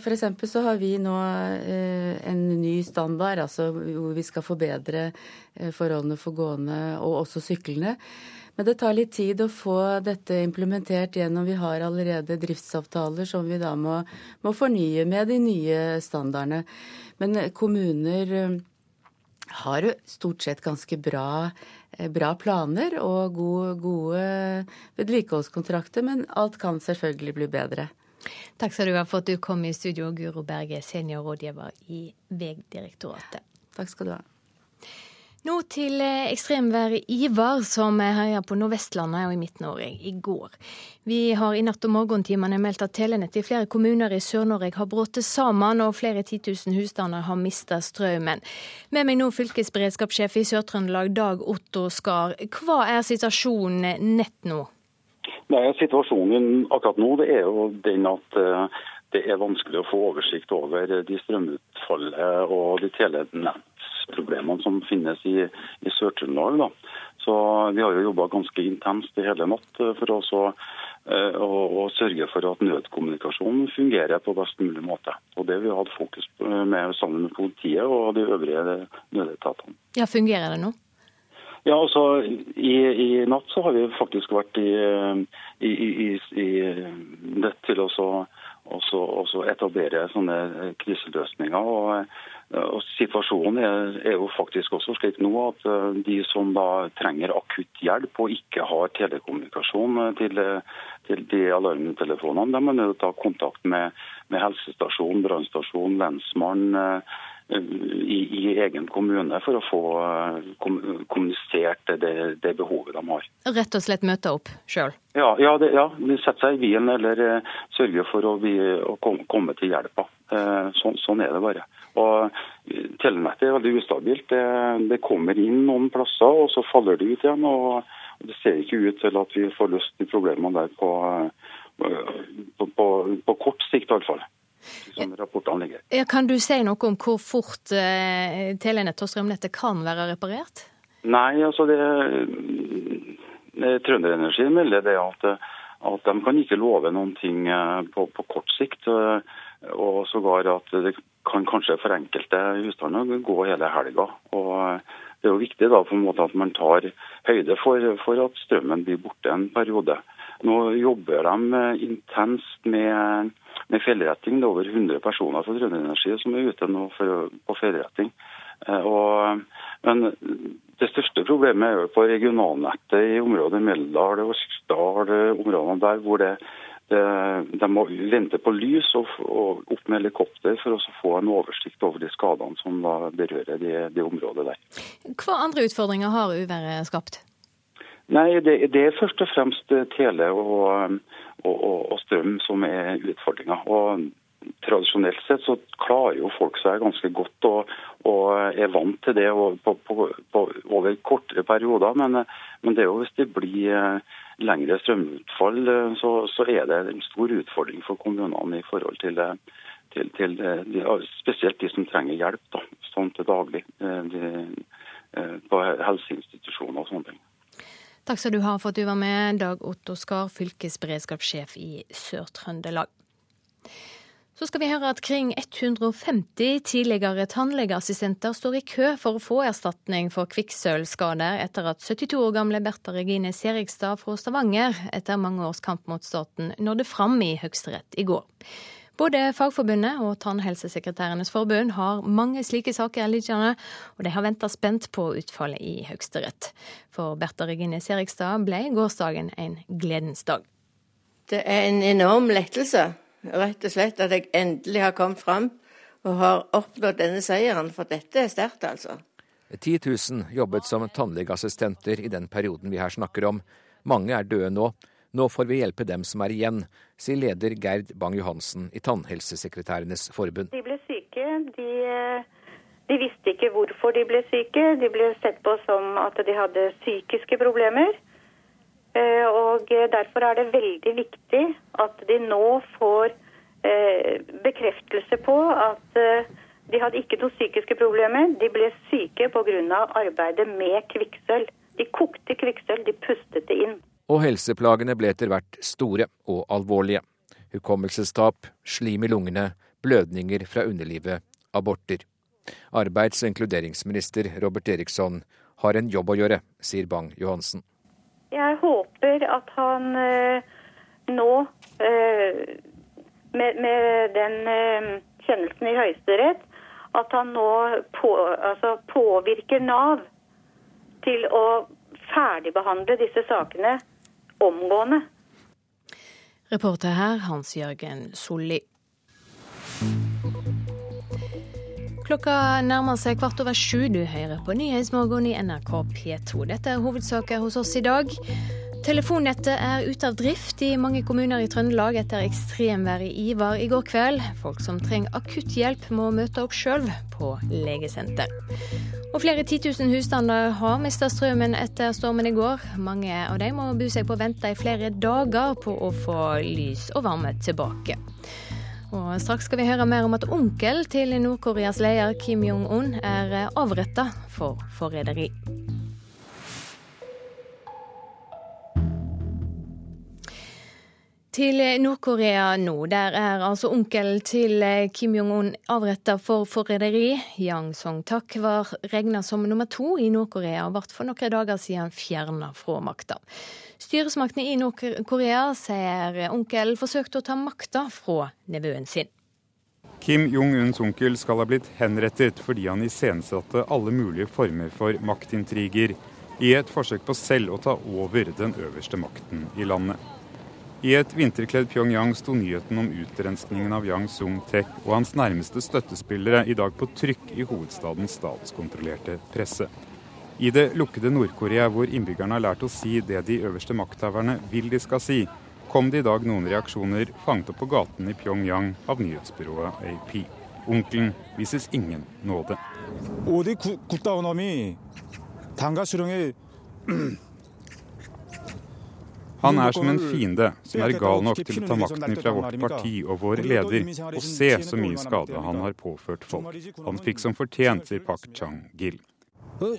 For eksempel så har vi nå eh, en ny standard, altså hvor vi skal forbedre eh, forholdene for gående og også syklende. Men det tar litt tid å få dette implementert gjennom Vi har allerede driftsavtaler som vi da må, må fornye med de nye standardene. Men kommuner har jo stort sett ganske bra bra planer og gode, gode vedlikeholdskontrakter, men alt kan selvfølgelig bli bedre. Takk skal du ha for at du kom i studio, Guro Berge, seniorrådgiver i Vegdirektoratet. Takk skal du ha. Nå til eh, ekstremværet Ivar, som herja på Nordvestlandet og i Midt-Norge i går. Vi har i natt- og morgentimene meldt at telenettet i flere kommuner i Sør-Norge har brutt sammen, og flere titusen husstander har mista strømmen. Med meg nå fylkesberedskapssjef i Sør-Trøndelag, Dag Otto Skar. Hva er situasjonen nett nå? Nei, Situasjonen akkurat nå det er jo den at eh, det er vanskelig å få oversikt over de strømutfallet og de telenett problemene som finnes i, i Sør-Trøndelag. Så Vi har jo jobba ganske intenst i hele natt eh, for også, uh, å, å, sørge for at nødkommunikasjonen fungerer på best mulig måte. Og Det vi har hatt fokus med sammen med politiet og de øvrige nødetatene. Ja, Fungerer det nå? Ja, altså i, i, natt så har vi faktisk vært i, i, i, i nødt til å etablere sånne kriseløsninger. og og Situasjonen er, er, jo faktisk også slik nå at eh, de som da trenger akutt hjelp og ikke har telekommunikasjon eh, til, til de alarmtelefonene, de er nødt til å ta kontakt med, med helsestasjon, brannstasjon, lensmann eh, i, i, egen kommune for å få kommunisert det, det, behovet de har. Rett og slett møte opp sjøl? Ja, ja, det, ja, sette seg i bilen eller sørge for å, å komme til hjelpa. Sånn, sånn er det bare. Og Telenettet er veldig ustabilt. Det, det, kommer inn noen plasser, og så faller det ut igjen. og Det ser ikke ut til at vi får løst de problemene der på, på, på, på kort sikt, i hvert fall. Som rapportene ligger. Ja, kan du si noe om hvor fort eh, telenettet og strømnettet kan være reparert? Nei, altså det Trønderenergi melder det at, at de kan ikke love noen ting eh, på, på kort sikt. Og sågar at det kan kanskje for enkelte husstander gå hele helga. Og det er jo viktig da på en måte at man tar høyde for, for at strømmen blir borte en periode. Nå jobber de intenst med, med fjellretting. Det er over 100 personer fra Trønderenergi som er ute nå for, på fjellretting. Eh, men det største problemet er jo på regionalnettet i området Meldal og Sykdal, områdene der hvor det de må vente på lys og, opp med helikopter for å få en oversikt over de skadene som berører det, de området der. Hva andre utfordringer har uværet skapt? Nei, det, det, er først og fremst tele og, og, og strøm som er utfordringa. Tradisjonelt sett så klarer jo folk seg ganske godt og, og er vant til det på, på, på, over kortere perioder. Men, men, det er jo hvis det blir lengre strømutfall, eh, så, så, er det en stor utfordring for kommunene i forhold til, det. til, til de, spesielt de som trenger hjelp da, sånn til daglig. Eh, de, på helseinstitusjoner og sånne ting. Takk skal du ha for at du var med, Dag Otto Skar, fylkesberedskapssjef i Sør-Trøndelag. Så skal vi høre at kring 150 tidligere tannlegeassistenter står i kø for å få erstatning for kvikksølvskader etter at 72 år gamle Bertha Regine Serigstad fra Stavanger etter mange års kamp mot staten nådde fram i Høyesterett i går. Både Fagforbundet og Tannhelsesekretærenes forbund har mange slike saker liggende, og de har venta spent på utfallet i Høyesterett. For Bertha Regine Serigstad ble gårsdagen en gledens dag. Det er en enorm lettelse rett og slett at jeg endelig har kommet fram og har oppnådd denne seieren, for dette er sterkt, altså. 10 000 jobbet som tannlegeassistenter i den perioden vi her snakker om. Mange er døde nå. Nå får vi hjelpe dem som er igjen, sier leder Gerd Bang-Johansen i Tannhelsesekretærenes forbund. De ble syke. De, de, visste ikke hvorfor de ble syke. De ble sett på som at de hadde psykiske problemer. Eh, og Derfor er det veldig viktig at de nå får eh, bekreftelse på at eh, de hadde ikke noen psykiske problemer. De ble syke pga. arbeidet med kvikksølv. De kokte kvikksølv, de pustet det inn. Og helseplagene ble etter hvert store og alvorlige. Hukommelsestap, slim i lungene, blødninger fra underlivet, aborter. Arbeids- og inkluderingsminister Robert Eriksson har en jobb å gjøre, sier Bang-Johansen. Jeg håper at han eh, nå, eh, med, med, den eh, kjennelsen i Høyesterett, at han nå på, altså påvirker Nav til å ferdigbehandle disse sakene omgående. Reporter her Hans Jørgen Solli. Klokka nærmer seg kvart over sju. Du hører på Nyhetsmorgen i NRK P2. Dette er hovedsaker hos oss i dag. Telefonnettet er ute av drift i mange kommuner i Trøndelag etter ekstremværet Ivar i går kveld. Folk som trenger akutt hjelp må møte opp sjøl på legesenter. Og flere titusen husstander har mista strømmen etter stormen i går. Mange av dem må bo seg på å vente i flere dager på å få lys og varme tilbake. Og straks skal vi høre mer om at onkel til Nord-Koreas leder Kim Jong-un er avretta for forræderi. Til Nord-Korea nå. Der er altså onkelen til Kim Jong-un avretta for forræderi. Yang Song-tak var regna som nummer to i Nord-Korea og ble for noen dager siden fjerna fra makta. Styresmaktene i Nord-Korea sier onkelen forsøkte å ta makta fra nevøen sin. Kim Jong-uns onkel skal ha blitt henrettet fordi han iscenesatte alle mulige former for maktintriger i et forsøk på selv å ta over den øverste makten i landet. I et vinterkledd Pyongyang sto nyheten om utrenskningen av Yang Sung-tek og hans nærmeste støttespillere i dag på trykk i hovedstadens statskontrollerte presse. I det lukkede Nord-Korea, hvor innbyggerne har lært å si det de øverste makthaverne vil de skal si, kom det i dag noen reaksjoner fanget opp på gaten i Pyongyang av nyhetsbyrået AP. Onkelen vises ingen nåde. Han er som en fiende som er gal nok til å ta makten fra vårt parti og vår leder, og se så mye skade han har påført folk. Han fikk som fortjent, sier Pak Chang-gil. For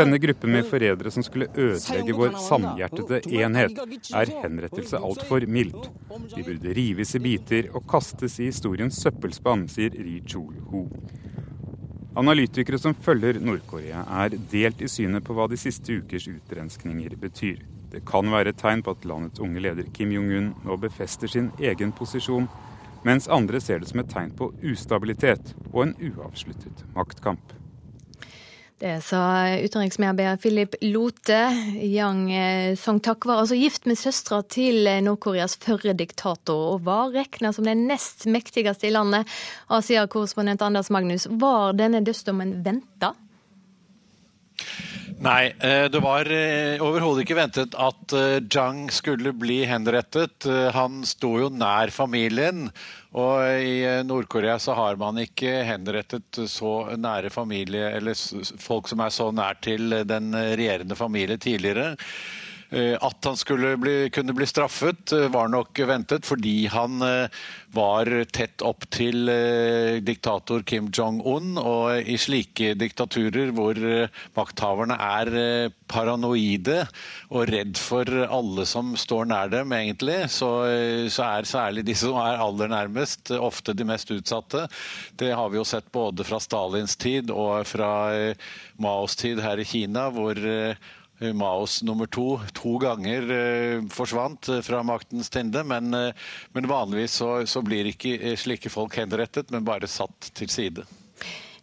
denne gruppen med forrædere som skulle ødelegge vår samhjertede enhet, er henrettelse altfor mildt. De burde rives i biter og kastes i historiens søppelspann, sier Ri Chul-ho. Analytikere som følger Nord-Korea, er delt i synet på hva de siste ukers utrenskninger betyr. Det kan være et tegn på at landets unge leder Kim Jong-un nå befester sin egen posisjon mens andre ser det som et tegn på ustabilitet og en uavsluttet maktkamp. Det sa utenriksmedarbeider Philip Lote. Yang eh, Song-tak var altså gift med søstera til eh, Nord-Koreas førre diktator, og var regna som den nest mektigste i landet. Asia-korrespondent Anders Magnus, var denne dødsdommen venta? Nei, eh, det var eh, overhodet ikke ventet at Jang skulle bli henrettet. Han sto jo nær familien. Og i Nord-Korea så har man ikke henrettet så nære familie, eller folk som er så nær til den regjerende familie tidligere. At han skulle bli, kunne bli straffet var nok ventet, fordi han var tett opp til diktator Kim Jong-un. Og i slike diktaturer hvor makthaverne er paranoide og redd for alle som står nær dem, egentlig, så, så er særlig de som er aller nærmest, ofte de mest utsatte. Det har vi jo sett både fra Stalins tid og fra eh, Maos tid her i Kina, hvor eh, Maos nummer to to ganger eh, forsvant fra maktens tinde. Men, men vanligvis så, så, blir ikke slike folk henrettet, men bare satt til side.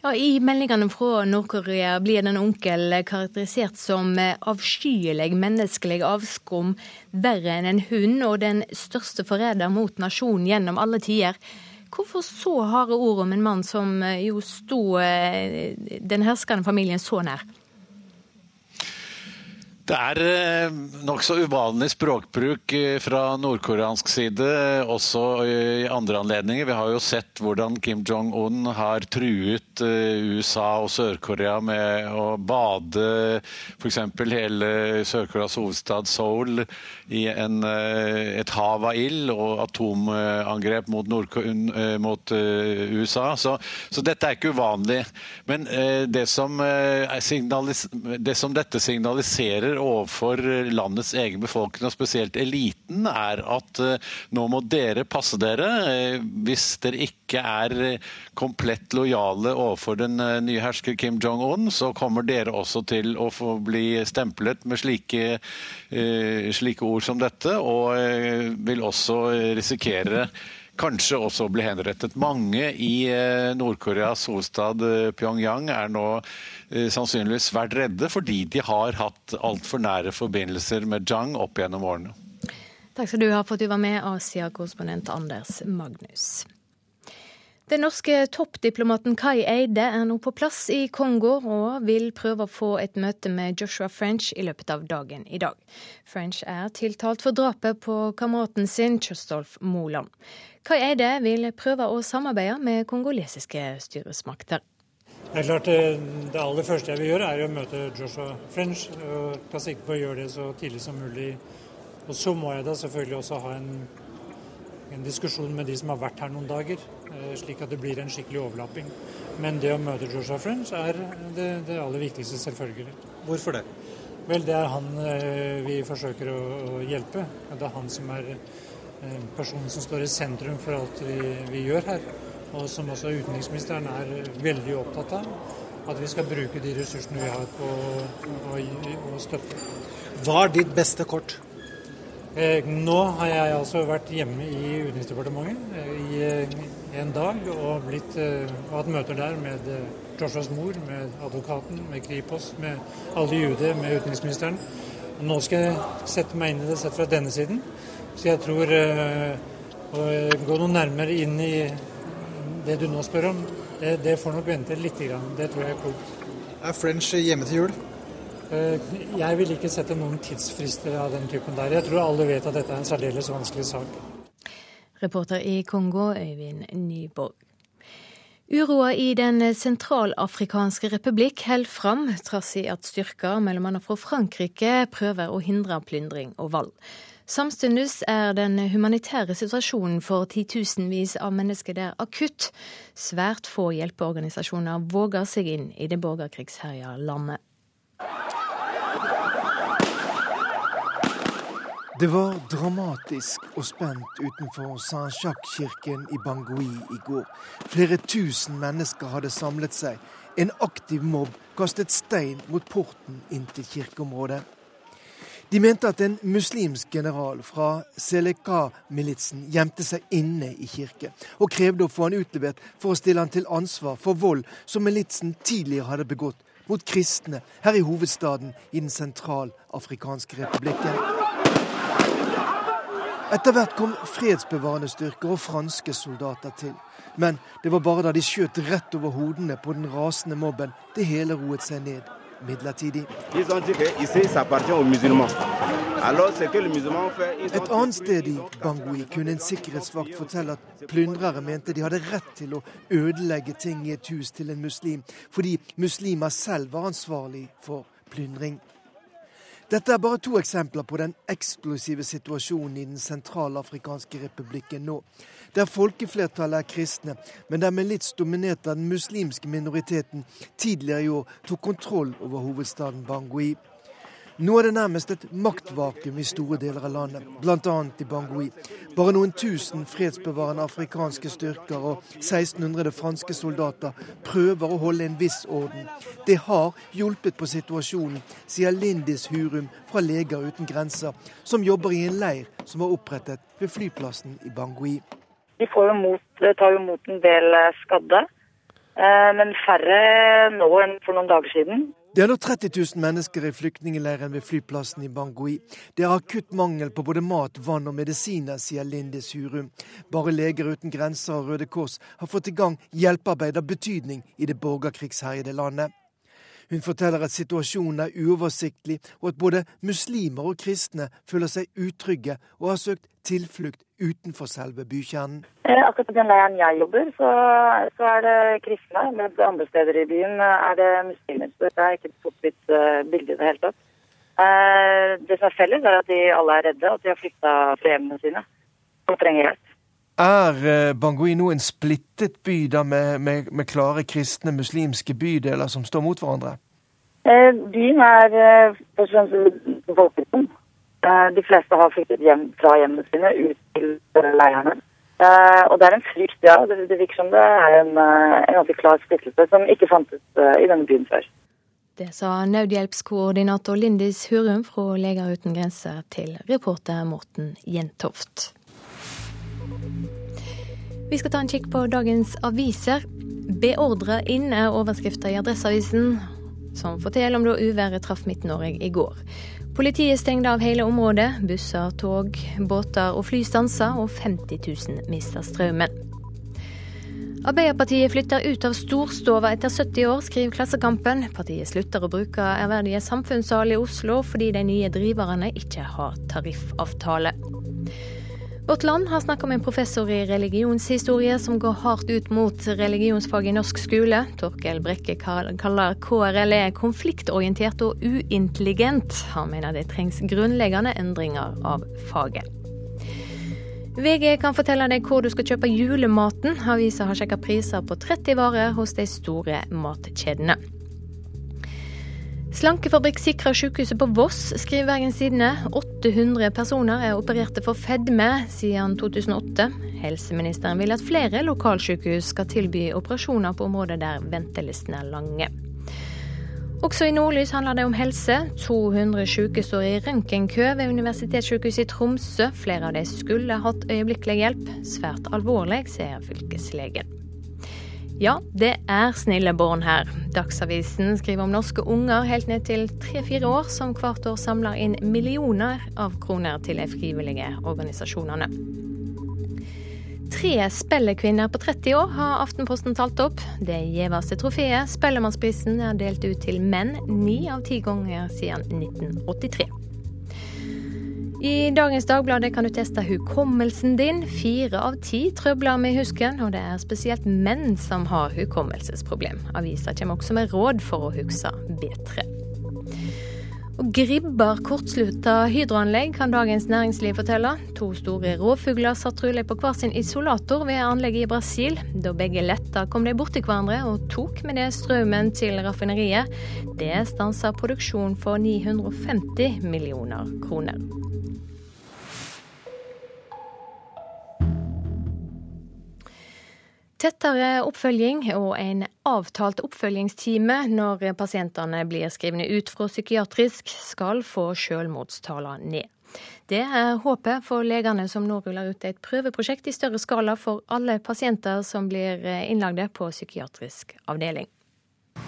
Ja, I meldingene fra Nord-Korea blir den onkel karakterisert som avskyelig, menneskelig avskum, verre enn en hund og den største forræder mot nasjonen gjennom alle tider. Hvorfor så harde ord om en mann som eh, jo sto eh, den herskende familien så nær? Det er eh, nokså uvanlig språkbruk eh, fra nordkoreansk side, også i andre anledninger. Vi har jo sett hvordan Kim Jong-un har truet eh, USA og Sør-Korea med å bade f.eks. hele Sør-Koreas hovedstad Seoul i en, et hav av ild og atomangrep mot, mot USA. Så, så, dette er ikke uvanlig. Men det som, det som dette signaliserer overfor landets egen befolkning, og spesielt eliten, er at eh, nå må dere passe dere. Eh, hvis dere ikke er eh, komplett lojale overfor den nye hersker Kim Jong-un, så kommer dere også til å få bli stemplet med slike, slike ord som dette, og vil også risikere kanskje også bli henrettet. Mange i Nord-Koreas hovedstad Pyongyang er nå Eh, sannsynligvis vært redde fordi de har hatt altfor nære forbindelser med Jang opp gjennom årene. Takk skal du ha for at du var med, Asia-korrespondent Anders Magnus. Den norske toppdiplomaten Kai Eide er nå på plass i Kongo og vil prøve å få et møte med Joshua French i løpet av dagen i dag. French er tiltalt for drapet på kameraten sin, Kjøstolf Moland. Kai Eide vil prøve å samarbeide med kongolesiske styresmakter. Det er klart det, det, aller første jeg vil gjøre, er å møte Joshua French. og Ta sikte på å gjøre det så tidlig som mulig. Og så må jeg da selvfølgelig også ha en, en diskusjon med de som har vært her noen dager, eh, slik at det blir en skikkelig overlapping. Men det å møte Joshua French er det, det aller viktigste, selvfølgelig. Hvorfor det? Vel, det er han eh, vi forsøker å, å hjelpe. Det er han som er eh, personen som står i sentrum for alt vi, vi gjør her og som også utenriksministeren er veldig opptatt av. At vi skal bruke de ressursene vi har på å støtte. Hva er ditt beste kort? Eh, nå har jeg altså vært hjemme i Utenriksdepartementet eh, i eh, en dag og, blitt, og hatt møter der med Joshuas mor, med advokaten, med Kripos, med alle i UD, med utenriksministeren. Nå skal jeg sette meg inn i det sett fra denne siden. Så jeg tror å gå noe nærmere inn i det du nå spør om, det, det får nok vente litt. Det tror jeg er klokt. Er French hjemme til jul? Eh, jeg vil ikke sette noen tidsfrister av den typen der. Jeg tror alle vet at dette er en særdeles vanskelig sak. Reporter i Kongo, Øyvind Nyborg. Uroa i Den sentralafrikanske republikk holder fram, trass i at styrker bl.a. fra Frankrike prøver å hindre plyndring og vold. Samtidig er den humanitære situasjonen for titusenvis av mennesker der akutt. Svært få hjelpeorganisasjoner våger seg inn i det borgerkrigsherja landet. Det var dramatisk og spent utenfor Saint-Jacques-kirken i Bangui i går. Flere tusen mennesker hadde samlet seg. En aktiv mobb kastet stein mot porten inn til kirkeområdet. De mente at en muslimsk general fra Seleka-militsen gjemte seg inne i kirken, og krevde å få han utlevert for å stille han til ansvar for vold som militsen tidligere hadde begått mot kristne her i hovedstaden i Den sentralafrikanske republikken. Etter hvert kom fredsbevarende styrker og franske soldater til. Men det var bare da de skjøt rett over hodene på den rasende mobben, det hele roet seg ned midlertidig. Et annet sted i Bangui kunne en sikkerhetsvakt fortelle at plyndrere mente de hadde rett til å ødelegge ting i et hus til en muslim, fordi muslimer selv var ansvarlig for plyndring. Dette er bare to eksempler på den eksplosive situasjonen i den sentralafrikanske republikken nå, der folkeflertallet er kristne, men der milits dominert av den muslimske minoriteten tidligere i år tok kontroll over hovedstaden Bangui. Nå er det nærmest et maktvakuum i store deler av landet, bl.a. i Bangui. Bare noen tusen fredsbevarende afrikanske styrker og 1600 franske soldater prøver å holde en viss orden. Det har hjulpet på situasjonen, sier Lindis Hurum fra Leger uten grenser, som jobber i en leir som var opprettet ved flyplassen i Bangui. De jo mot, tar jo mot en del eh, skadde, eh, men færre nå enn for noen dager siden. Det er nå 30 000 mennesker i flyktningleiren ved flyplassen i Bangui. Det er akutt mangel på både mat, vann og medisiner, sier Linde Surum. Bare Leger uten grenser og Røde Kors har fått i gang hjelpearbeid av betydning i det borgerkrigsherjede landet. Hun forteller at situasjonen er uoversiktlig, og at både muslimer og kristne føler seg utrygge og har søkt tilflukt utenfor selve bykjernen. Eh, akkurat på den leiren jeg jobber, så, så, er det kristne, mens andre steder i byen er det muslimer. Så det er ikke et sort-hvitt uh, bilde i det hele tatt. Uh, det som er felles, er at de alle er redde, og at de har flykta fra hjemmene sine og trenger hjelp. Er Bangui nå en splittet by da med, med, med, klare kristne muslimske bydeler som står mot hverandre? Eh, byen er eh, først og fremst befolkningen. Eh, de fleste har flyktet hjem fra hjemmene sine ut til leierne. Uh, og det er en frykt, ja. Det, det virker som det er en, uh, en ganske klar splittelse som ikke fantes uh, i denne byen før. Det sa nødhjelpskoordinator Lindis Hurum fra Leger uten grenser til reporter Morten Jentoft. Vi skal ta en kikk på dagens aviser. 'Beordra inn' er overskrifta i Adresseavisen, som forteller om da uværet traff Midt-Norge i går. Politiet stengte av hele området. Busser, tog, båter og fly stansa, og 50 000 mista strømmen. Arbeiderpartiet flytter ut av storstova etter 70 år, skriver Klassekampen. Partiet slutter å bruke ærverdige samfunnssal i Oslo fordi de nye driverne ikke har tariffavtale. Vårt Land har snakka med en professor i religionshistorie som går hardt ut mot religionsfag i norsk skole. Torkel Brekke kaller KRLE konfliktorientert og uintelligent. Han mener det trengs grunnleggende endringer av faget. VG kan fortelle deg hvor du skal kjøpe julematen. Avisa har sjekka priser på 30 varer hos de store matkjedene. Slankefabrikk sikrer sykehuset på Voss, skriver Bergens Tidende. 800 personer er opererte for fedme siden 2008. Helseministeren vil at flere lokalsykehus skal tilby operasjoner på områder der ventelistene er lange. Også i Nordlys handler det om helse. 200 syke står i røntgenkø ved Universitetssykehuset i Tromsø. Flere av de skulle hatt øyeblikkelig hjelp. Svært alvorlig, sier fylkeslegen. Ja, det er snille barn her. Dagsavisen skriver om norske unger helt ned til tre-fire år som hvert år samler inn millioner av kroner til de frivillige organisasjonene. Tre spellekvinner på 30 år har Aftenposten talt opp. Det gjeveste trofeet, Spellemannsprisen, er delt ut til menn ni av ti ganger siden 1983. I dagens Dagbladet kan du teste hukommelsen din. Fire av ti trøbler med husken, og det er spesielt menn som har hukommelsesproblem. Avisa kommer også med råd for å huske bedre. Og Gribber kortslutta hydroanlegg, kan Dagens Næringsliv fortelle. To store rovfugler satt trolig på hver sin isolator ved anlegget i Brasil. Da begge letta, kom de borti hverandre og tok med det strømmen til raffineriet. Det stansa produksjonen for 950 millioner kroner. Tettere oppfølging og en avtalt oppfølgingstime når pasientene blir skrivne ut fra psykiatrisk, skal få selvmordstallene ned. Det er håpet for legene som nå ruller ut et prøveprosjekt i større skala for alle pasienter som blir innlagde på psykiatrisk avdeling.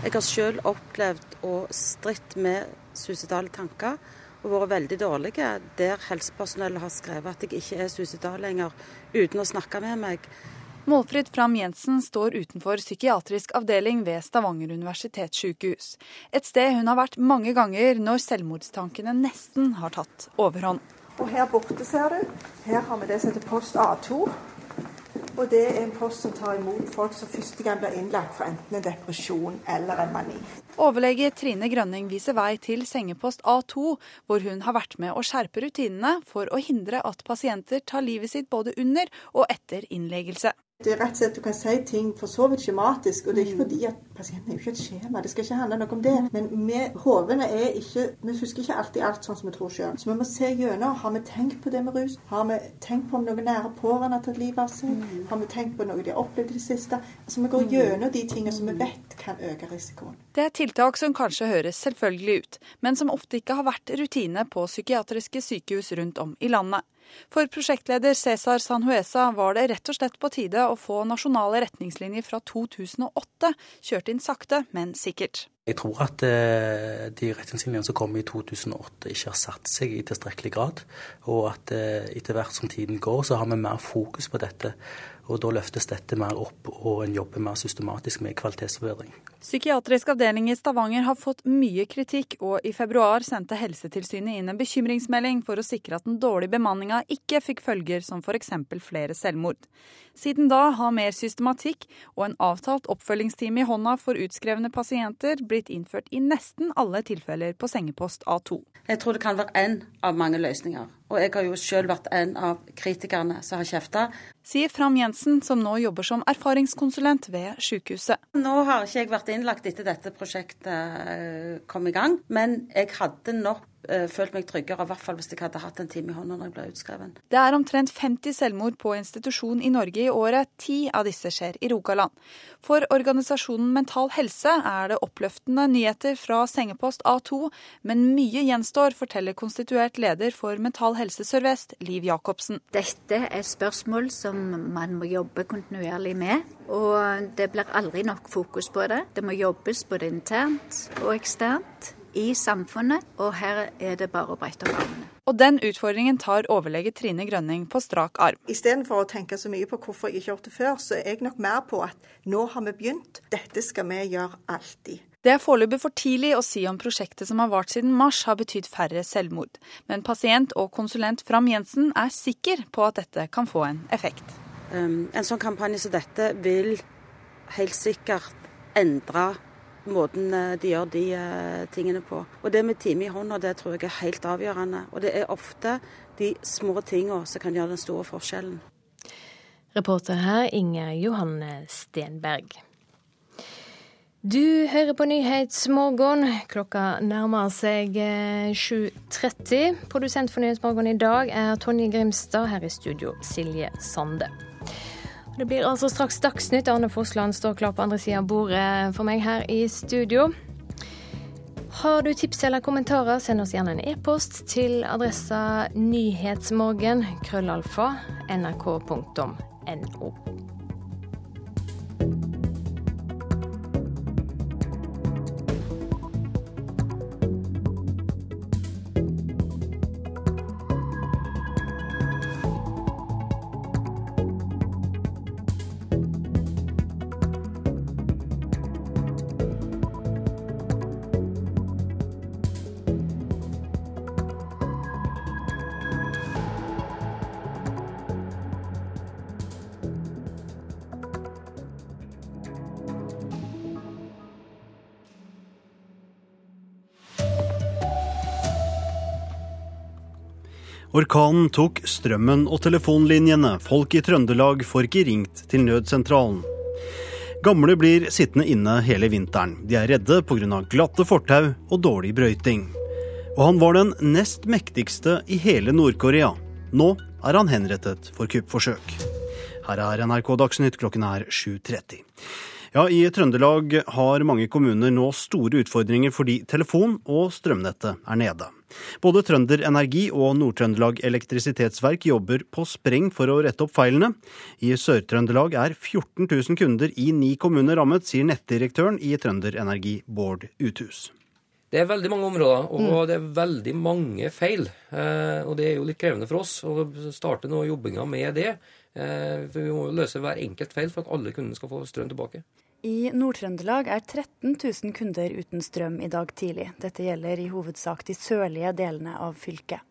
Jeg har selv opplevd å stritt med suicidale tanker og vært veldig dårlige der helsepersonellet har skrevet at jeg ikke er suicidal lenger, uten å snakke med meg. Målfrid Fram Jensen står utenfor psykiatrisk avdeling ved Stavanger universitetssykehus. Et sted hun har vært mange ganger når selvmordstankene nesten har tatt overhånd. Og her borte ser du, her har vi det som heter post A2. Og det er en post som tar imot folk som første gang blir innlagt for enten en depresjon eller en mani. Overlege Trine Grønning viser vei til sengepost A2, hvor hun har vært med å skjerpe rutinene for å hindre at pasienter tar livet sitt både under og etter innleggelse. Det er rett og slett Du kan si ting for så vidt skjematisk, og det er ikke fordi at pasienten er jo ikke et skjema. Det skal ikke handle noe om det. Men vi hodene er ikke Vi husker ikke alltid alt sånn som vi tror sjøl. Så vi må se gjennom. Har vi tenkt på det med rus? Har vi tenkt på om noen nære pårørende har tatt livet av seg? Har vi tenkt på noe de har opplevd i det siste? Altså Vi går gjennom de tingene som vi vet kan øke risikoen. Det er tiltak som kanskje høres selvfølgelig ut, men som ofte ikke har vært rutine på psykiatriske sykehus rundt om i landet. For prosjektleder Cæsar Sanhuesa var det rett og slett på tide å få nasjonale retningslinjer fra 2008 kjørt inn sakte, men sikkert. Jeg tror at eh, de retningslinjene som kom i 2008 ikke har satt seg i tilstrekkelig grad, og at eh, etter hvert som tiden går, så har vi mer fokus på dette. Og da løftes dette mer opp, og en jobber mer systematisk med kvalitetsforbedring. Psykiatrisk avdeling i Stavanger har fått mye kritikk, og i februar sendte Helsetilsynet inn en bekymringsmelding for å sikre at den dårlige bemanninga ikke fikk følger som f.eks. flere selvmord. Siden da har mer systematikk og en avtalt oppfølgingstime i hånda for utskrevne pasienter blitt innført i nesten alle tilfeller på sengepost A2. Jeg tror det kan være én av mange løsninger. Og jeg har jo sjøl vært en av kritikerne som har kjefta. Sier Fram Jensen, som nå jobber som erfaringskonsulent ved sykehuset. Nå har ikke jeg vært innlagt etter dette prosjektet eh, kom i gang, men jeg hadde nok følt meg tryggere, i hvert fall hvis jeg hadde hatt en time i hånda når jeg ble utskreven. Det er omtrent 50 selvmord på institusjon i Norge i året. Ti av disse skjer i Rogaland. For organisasjonen Mental Helse er det oppløftende nyheter fra sengepost A2, men mye gjenstår, forteller konstituert leder for Mental Helse Sør-Vest, Liv Jacobsen. Dette er spørsmål som man må jobbe kontinuerlig med, og det blir aldri nok fokus på det. Det må jobbes både internt og eksternt i samfunnet, og her er det bare å brette opp armene. Og den utfordringen tar overlege Trine Grønning på strak arm. Istedenfor å tenke så mye på hvorfor jeg ikke har gjort det før, så er jeg nok mer på at nå har vi begynt, dette skal vi gjøre alltid. Det er foreløpig for tidlig å si om prosjektet som har vart siden mars har betydd færre selvmord, men pasient og konsulent Fram Jensen er sikker på at dette kan få en effekt. Um, en sånn kampanje som dette vil helt sikkert endre måten eh, de gjør de uh, tingene på. Og det med time i hånda, det tror jeg er helt avgjørende. Og det er ofte de små tingene som kan gjøre den store forskjellen. Reporter her Inge Johanne Stenberg. Du hører på Nyhetsmorgen. Klokka nærmer seg 7.30. Eh, Produsent for Nyhetsmorgen i dag er Tonje Grimstad. Her i studio Silje Sande. Det blir altså straks Dagsnytt. Arne Fossland står klar på andre sida av bordet for meg her i studio. Har du tips eller kommentarer, send oss gjerne en e-post til adressa nyhetsmorgen krøllalfa nrk.no. Orkanen tok strømmen og telefonlinjene. Folk i Trøndelag får ikke ringt til nødsentralen. Gamle blir sittende inne hele vinteren. De er redde pga. glatte fortau og dårlig brøyting. Og han var den nest mektigste i hele Nord-Korea. Nå er han henrettet for kuppforsøk. Her er NRK Dagsnytt, klokken er 7.30. Ja, I Trøndelag har mange kommuner nå store utfordringer fordi telefon og strømnettet er nede. Både Trønder Energi og Nord-Trøndelag Elektrisitetsverk jobber på spreng for å rette opp feilene. I Sør-Trøndelag er 14 000 kunder i ni kommuner rammet, sier nettdirektøren i Trønder Energi, Bård Uthus. Det er veldig mange områder, og mm. det er veldig mange feil. Eh, og det er jo litt krevende for oss å starte nå jobbinga med det. Eh, for vi må jo løse hver enkelt feil for at alle kundene skal få strøm tilbake. I Nord-Trøndelag er 13 000 kunder uten strøm i dag tidlig. Dette gjelder i hovedsak de sørlige delene av fylket.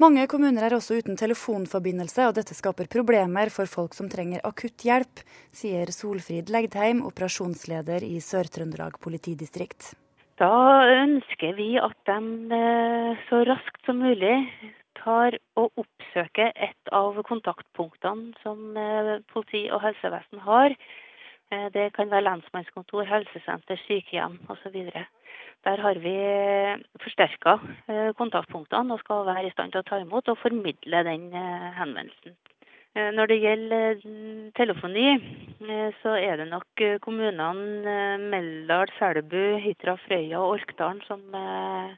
Mange kommuner er også uten telefonforbindelse, og dette skaper problemer for folk som trenger akutt hjelp, sier Solfrid Legdheim, operasjonsleder i Sør-Trøndelag politidistrikt. Da ønsker vi at de eh, så raskt som mulig tar og oppsøker et av kontaktpunktene som eh, politi og helsevesen har. Eh, det kan være lensmannskontor, helsesenter, sykehjem osv. Der har vi forsterka eh, kontaktpunktene og skal være i stand til å ta imot og formidle den eh, henvendelsen. Eh, når det gjelder telefoni, så er det nok kommunene Meldal, Selbu, Hitra, Frøya og Orkdalen som er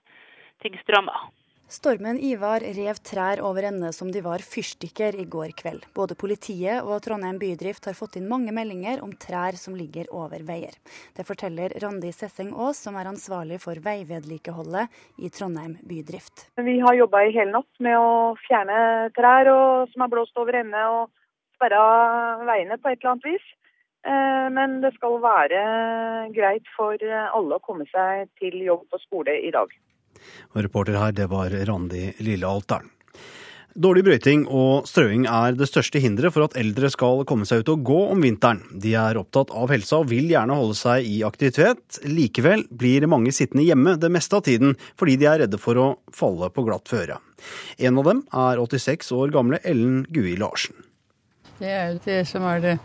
tyngst ramma. Stormen Ivar rev trær over ende som de var fyrstikker i går kveld. Både politiet og Trondheim bydrift har fått inn mange meldinger om trær som ligger over veier. Det forteller Randi Sesseng Aas, som er ansvarlig for veivedlikeholdet i Trondheim bydrift. Vi har jobba i hele natt med å fjerne trær og, som har blåst over ende og sperra veiene på et eller annet vis. Eh, men det skal være greit for alle å komme seg til jobb og skole i dag. Og reporter her, det var Randi Lillealteren. Dårlig brøyting og strøing er det største hinderet for at eldre skal komme seg ut og gå om vinteren. De er opptatt av helsa og vil gjerne holde seg i aktivitet. Likevel blir mange sittende hjemme det meste av tiden fordi de er redde for å falle på glatt føre. En av dem er 86 år gamle Ellen Gui Larsen. Det er jo det som er det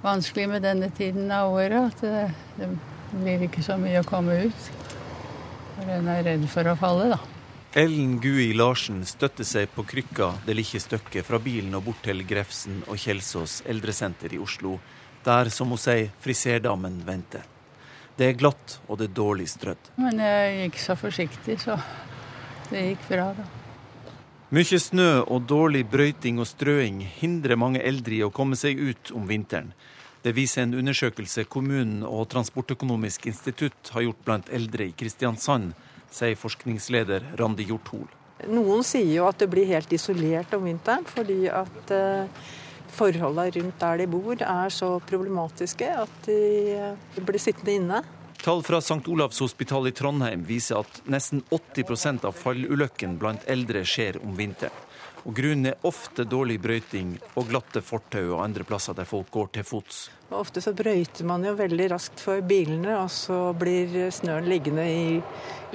vanskelige med denne tiden av året, at det, det blir ikke så mye å komme ut. For en er redd for å falle, da. Ellen Gui Larsen støtter seg på krykka det lille stykket fra bilen og bort til Grefsen og Kjelsås eldresenter i Oslo, der, som hun sier, friserdammen venter. Det er glatt, og det er dårlig strødd. Men jeg gikk så forsiktig, så det gikk bra, da. Mye snø og dårlig brøyting og strøing hindrer mange eldre i å komme seg ut om vinteren. Det viser en undersøkelse kommunen og Transportøkonomisk institutt har gjort blant eldre i Kristiansand, sier forskningsleder Randi Hjorthol. Noen sier jo at det blir helt isolert om vinteren, fordi at eh, forholdene rundt der de bor er så problematiske at de eh, blir sittende inne. Tall fra St. Olavs hospital i Trondheim viser at nesten 80% av fallulykkene blant eldre skjer om vinteren. Og Grunnen er ofte dårlig brøyting og glatte fortau og andre plasser der folk går til fots. Ofte så brøyter man jo veldig raskt for bilene, og så blir snøen liggende i,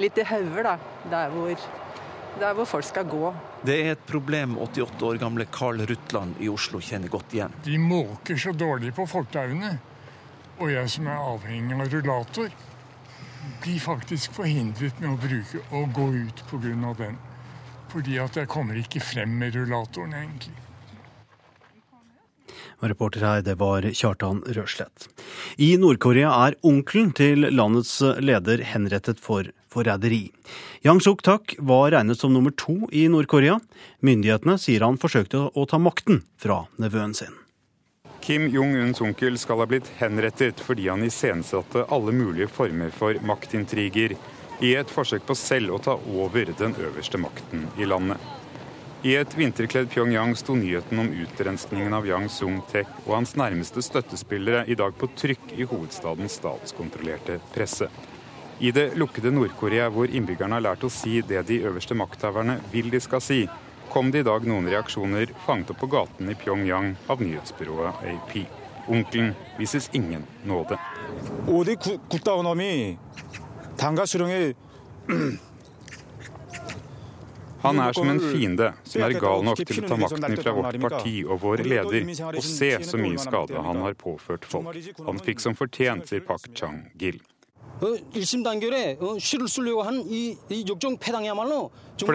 litt i hauger, der hvor, der hvor folk skal gå. Det er et problem 88 år gamle Carl Rutland i Oslo kjenner godt igjen. De måker så dårlig på fortauene, og jeg som er avhengig av rullator, blir faktisk forhindret med å bruke å gå ut pga. den. Fordi at jeg kommer ikke frem med rullatoren, egentlig. Reporter her, det var Kjartan Røslett. I Nord-Korea er onkelen til landets leder henrettet for forræderi. Yang Suk-tak var regnet som nummer to i Nord-Korea. Myndighetene sier han forsøkte å ta makten fra nevøen sin. Kim Jong-uns onkel skal ha blitt henrettet fordi han iscenesatte alle mulige former for maktintriger i et forsøk på selv å ta over den øverste makten i landet. I et vinterkledd Pyongyang sto nyheten om utrenskningen av Yang Sung-tek og hans nærmeste støttespillere i dag på trykk i hovedstadens statskontrollerte presse. I det lukkede Nord-Korea, hvor innbyggerne har lært å si det de øverste makthaverne vil de skal si, kom det i dag noen reaksjoner fanget opp på gaten i Pyongyang av nyhetsbyrået AP. Onkelen vises ingen nåde. Han er som en fiende som er gal nok til å ta makten fra vårt parti og vår leder, og se så mye skade han har påført folk. Han fikk som fortjent, sier Pak Chang-gil. For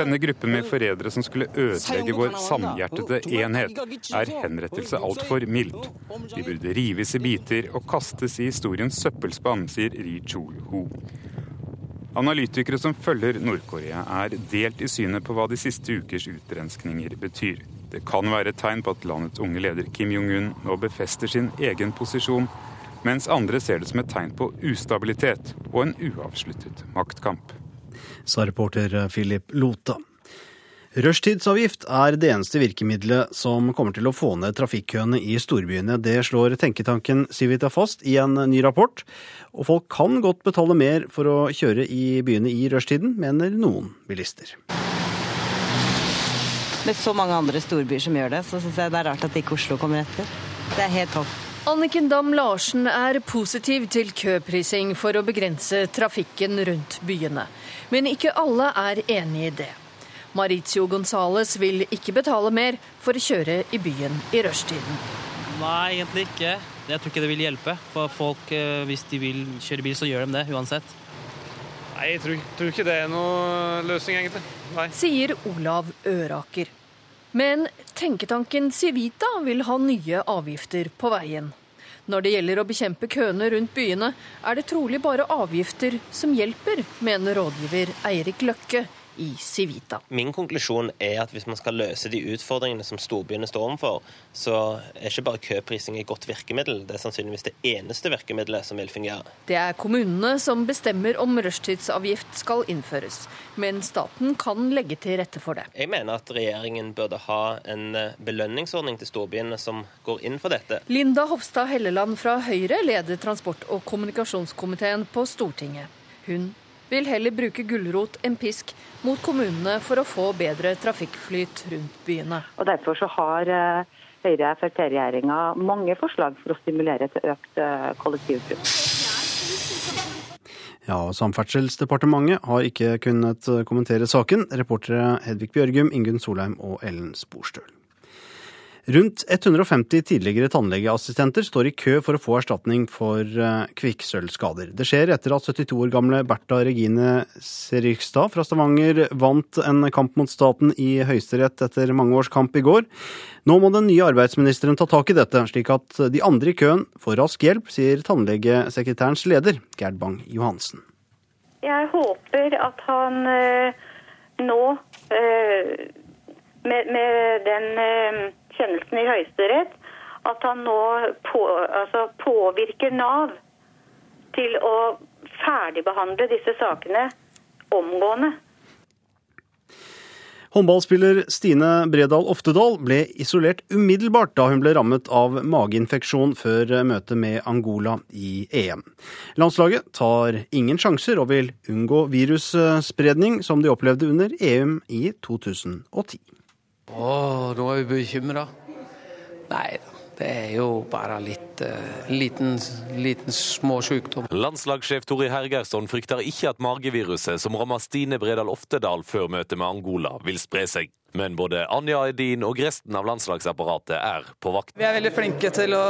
denne gruppen med forrædere som skulle ødelegge vår samhjertede enhet, er henrettelse altfor mildt. De burde rives i biter og kastes i historiens søppelspann, sier Ri Chul-ho. Analytikere som følger Nord-Korea, er delt i synet på hva de siste ukers utrenskninger betyr. Det kan være et tegn på at landets unge leder Kim Jong-un nå befester sin egen posisjon, mens andre ser det som et tegn på ustabilitet og en uavsluttet maktkamp. Sa reporter Philip Lota. Rushtidsavgift er det eneste virkemidlet som kommer til å få ned trafikkøene i storbyene. Det slår tenketanken Civita fast i en ny rapport. Og folk kan godt betale mer for å kjøre i byene i rushtiden, mener noen bilister. med så mange andre storbyer som gjør det, så syns jeg det er rart at ikke Oslo kommer etter. Det er helt topp. Anniken Dam Larsen er positiv til køprising for å begrense trafikken rundt byene. Men ikke alle er enig i det. Maritio Gonzales vil ikke betale mer for å kjøre i byen i rushtiden. Nei, egentlig ikke. Jeg tror ikke det vil hjelpe. For folk, eh, hvis de vil kjøre bil, så gjør de det uansett. Nei, jeg tror, tror ikke det er noen løsning, egentlig. Nei. Sier Olav Øraker. Men tenketanken Civita vil ha nye avgifter på veien. Når det gjelder å bekjempe køene rundt byene, er det trolig bare avgifter som hjelper, mener rådgiver Eirik Løkke i Civita. Min konklusjon er at hvis man skal løse de utfordringene som storbyene står overfor, så er ikke bare køprising et godt virkemiddel, det er sannsynligvis det eneste virkemiddelet som vil fungere. Det er kommunene som bestemmer om rushtidsavgift skal innføres, men staten kan legge til rette for det. Jeg mener at regjeringen burde ha en eh, belønningsordning til storbyene som går inn for dette. Linda Hofstad Helleland fra Høyre leder transport- og kommunikasjonskomiteen på Stortinget. Hun vil heller bruke gulrot enn pisk mot kommunene for å få bedre trafikkflyt rundt byene. Og Derfor så har eh, Høyre-Frp-regjeringa mange forslag for å stimulere til økt eh, kollektivbruk. Ja, Samferdselsdepartementet har ikke kunnet kommentere saken. Reportere Hedvig Bjørgum, Ingunn Solheim og Ellen Sporstøl. Rundt 150 tidligere tannlegeassistenter står i kø for å få erstatning for eh, kvikksølvskader. Det skjer etter at 72 år gamle Bertha Regine Serigstad fra Stavanger vant en kamp mot staten i Høyesterett etter mange års kamp i går. Nå må den nye arbeidsministeren ta tak i dette, slik at de andre i køen får rask hjelp, sier tannlegesekretærens leder, Gerd Bang-Johansen. Jeg håper at han øh, nå øh, med, den kjennelsen i Høyesterett at han nå på, altså påvirker Nav til å ferdigbehandle disse sakene omgående. Håndballspiller Stine Bredal Oftedal ble isolert umiddelbart da hun ble rammet av mageinfeksjon før møtet med Angola i EM. Landslaget tar ingen sjanser og vil unngå virusspredning som de opplevde under EM i 2010. Å, nå er vi bekymra. Nei da. Det er jo bare litt uh, liten, liten småsykdom. Landslagssjef Tori Hergersson frykter ikke at mageviruset som rammer Stine Bredal Oftedal før møtet med Angola, vil spre seg. Men både Anja Edin og resten av landslagsapparatet er på vakt. Vi er veldig flinke til å,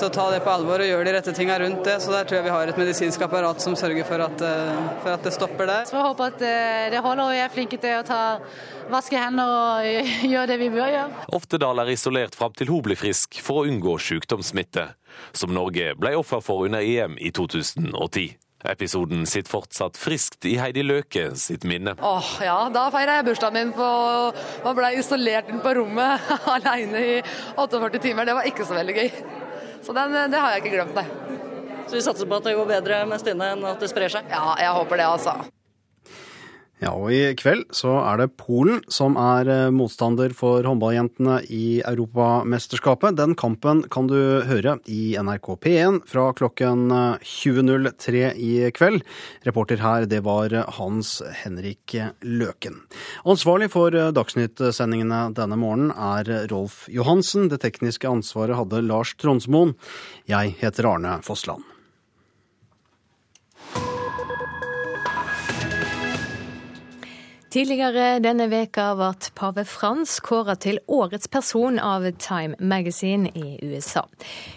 til å ta det på alvor og gjøre de rette tinga rundt det. Så der tror jeg vi har et medisinsk apparat som sørger for at, eh, for at det stopper der. Så jeg håper at eh, det holder og vi er flinke til å ta, vaske hender og gjøre det vi bør gjøre. Oftedal er isolert fram til hun blir frisk for å unngå sykdomssmitte, som Norge ble offer for under EM i 2010. Episoden sitter fortsatt friskt i Heidi Løke sitt minne. Åh, ja, Da feira jeg bursdagen min på, Man blei isolert inn på rommet alene i 48 timer. Det var ikke så veldig gøy. Så den, det har jeg ikke glemt, nei. Så vi satser på at det går bedre med Stine enn at det sprer seg? Ja, jeg håper det, altså. Ja, og I kveld så er det Polen som er eh, motstander for håndballjentene i Europamesterskapet. Den kampen kan du høre i NRK P1 fra klokken 20.03 eh, i kveld. Reporter her, det var Hans Henrik Løken. Ansvarlig for eh, Dagsnytt-sendingene denne morgenen er Rolf Johansen. Det tekniske ansvaret hadde Lars Tronsmoen. Jeg heter Arne Fossland. Tidligere denne veka ble pave Frans kåret til årets person av Time Magazine i USA.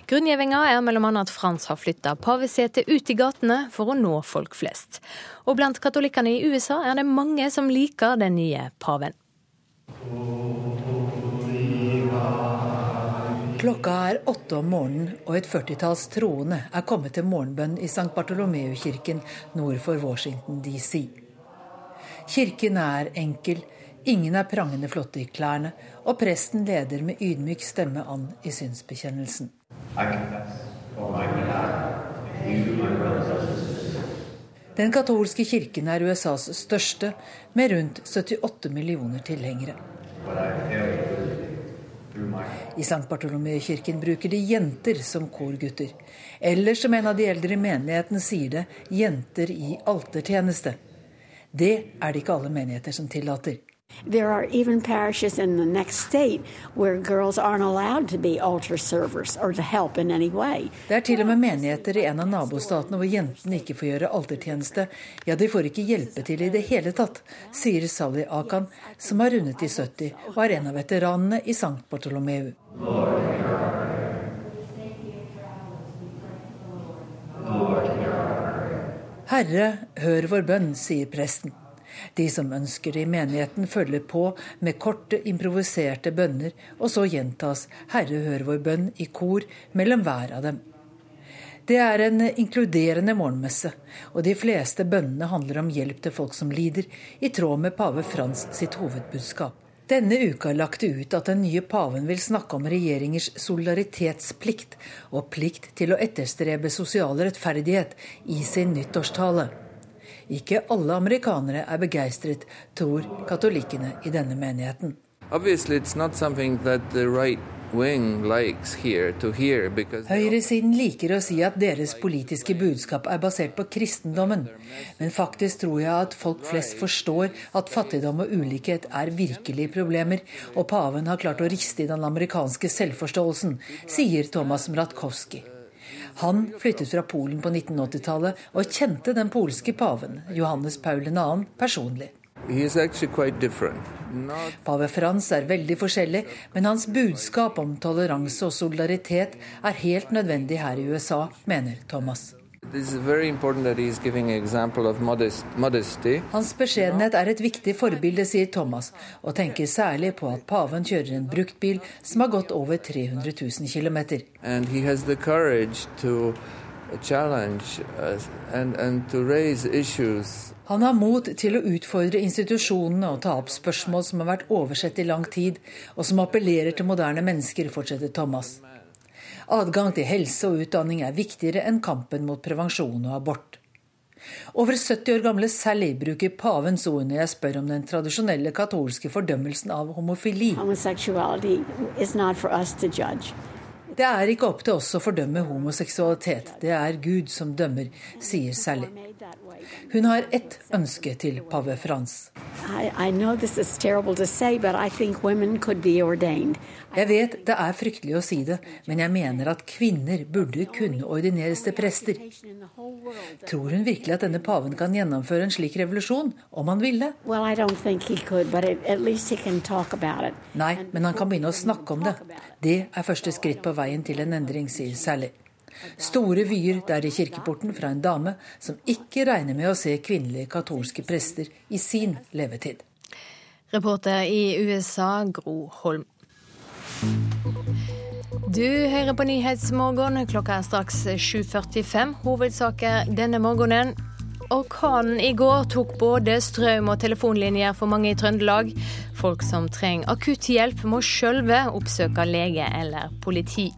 Grunngjevinga er bl.a. at Frans har flytta pavesetet ut i gatene for å nå folk flest. Og blant katolikkene i USA er det mange som liker den nye paven. Klokka er åtte om morgenen, og et førtitalls troende er kommet til morgenbønn i St. Bartolomeu-kirken nord for Washington DC. Kirken er enkel, ingen er prangende flotte i klærne, og presten leder med ydmyk stemme an i synsbekjennelsen. Den katolske kirken er USAs største, med rundt 78 millioner tilhengere. I St. Bartolomeu-kirken bruker de jenter som korgutter. Eller som en av de eldre i menigheten sier det, jenter i altertjeneste. Det er det ikke alle menigheter som tillater. There are even parishes in the next state where girls aren't allowed to be altar servers or to help in any way. Det er til og med menigheter i en av nabostatene hvor jentene ikke får gjøre altertjeneste. Ja, de får ikke hjelpe til i det hele tatt, sier Sally Akan, som har rundet i 70 og er en av veteranene i Sankt Bartolomeu. Herre, hør vår bønn, sier presten. De som ønsker det i menigheten, følger på med korte, improviserte bønner, og så gjentas 'Herre, hør vår bønn' i kor mellom hver av dem. Det er en inkluderende morgenmesse, og de fleste bønnene handler om hjelp til folk som lider, i tråd med pave Frans sitt hovedbudskap. Denne uka lagt det ut at den nye paven vil snakke om regjeringers solidaritetsplikt og plikt til å etterstrebe sosial rettferdighet i sin nyttårstale. Ikke alle amerikanere er begeistret, tror katolikkene i denne menigheten. Høyresiden liker å si at deres politiske budskap er basert på kristendommen. Men faktisk tror jeg at folk flest forstår at fattigdom og ulikhet er virkelige problemer, og paven har klart å riste i den amerikanske selvforståelsen, sier Thomas Mratkowski. Han flyttet fra Polen på 1980-tallet og kjente den polske paven, Johannes Paul 2., personlig. Pave Frans er veldig forskjellig, men hans budskap om toleranse og solidaritet er helt nødvendig her i USA, mener Thomas. Hans beskjedenhet er et viktig forbilde, sier Thomas, og tenker særlig på at paven kjører en bruktbil som har gått over 300 000 km. Han har mot til å utfordre institusjonene og ta opp spørsmål som har vært oversett i lang tid, og som appellerer til moderne mennesker, fortsetter Thomas. Adgang til helse og utdanning er viktigere enn kampen mot prevensjon og abort. Over 70 år gamle Sally bruker pavens ord når jeg spør om den tradisjonelle katolske fordømmelsen av homofili. Det er ikke opp til oss å fordømme homoseksualitet, det er Gud som dømmer, sier Sally. Hun har ett ønske til pave Frans. Jeg vet det er fryktelig å si det, men jeg mener at kvinner burde kunne ordineres til prester. Tror hun virkelig at denne paven kan gjennomføre en slik revolusjon, om han ville? Nei, men han kan begynne å snakke om det. Det er første skritt på veien til en endring, sier Sally. Store vyer der i kirkeporten fra en dame som ikke regner med å se kvinnelige katolske prester i sin levetid. Reporter i USA, Gro Holm. Du hører på Nyhetsmorgen. Klokka er straks 7.45. Hovedsaker denne morgenen. Orkanen i går tok både strøm- og telefonlinjer for mange i Trøndelag. Folk som trenger akutt hjelp, må sjølve oppsøke lege eller politi.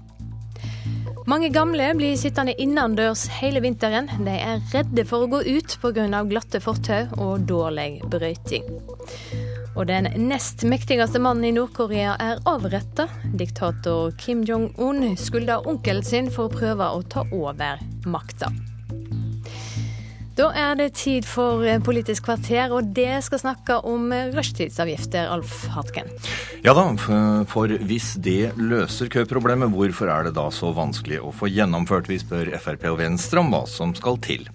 Mange gamle blir sittende innendørs hele vinteren. De er redde for å gå ut pga. glatte fortau og dårlig brøyting. Og den nest mektigste mannen i Nord-Korea er avretta. Diktator Kim Jong-un skylder onkelen sin for å prøve å ta over makta. Da er det tid for Politisk kvarter, og det skal snakke om rushtidsavgifter, Alf Hartken. Ja da, for hvis det løser køproblemet, hvorfor er det da så vanskelig å få gjennomført? Vi spør Frp og Venstre om hva som skal til.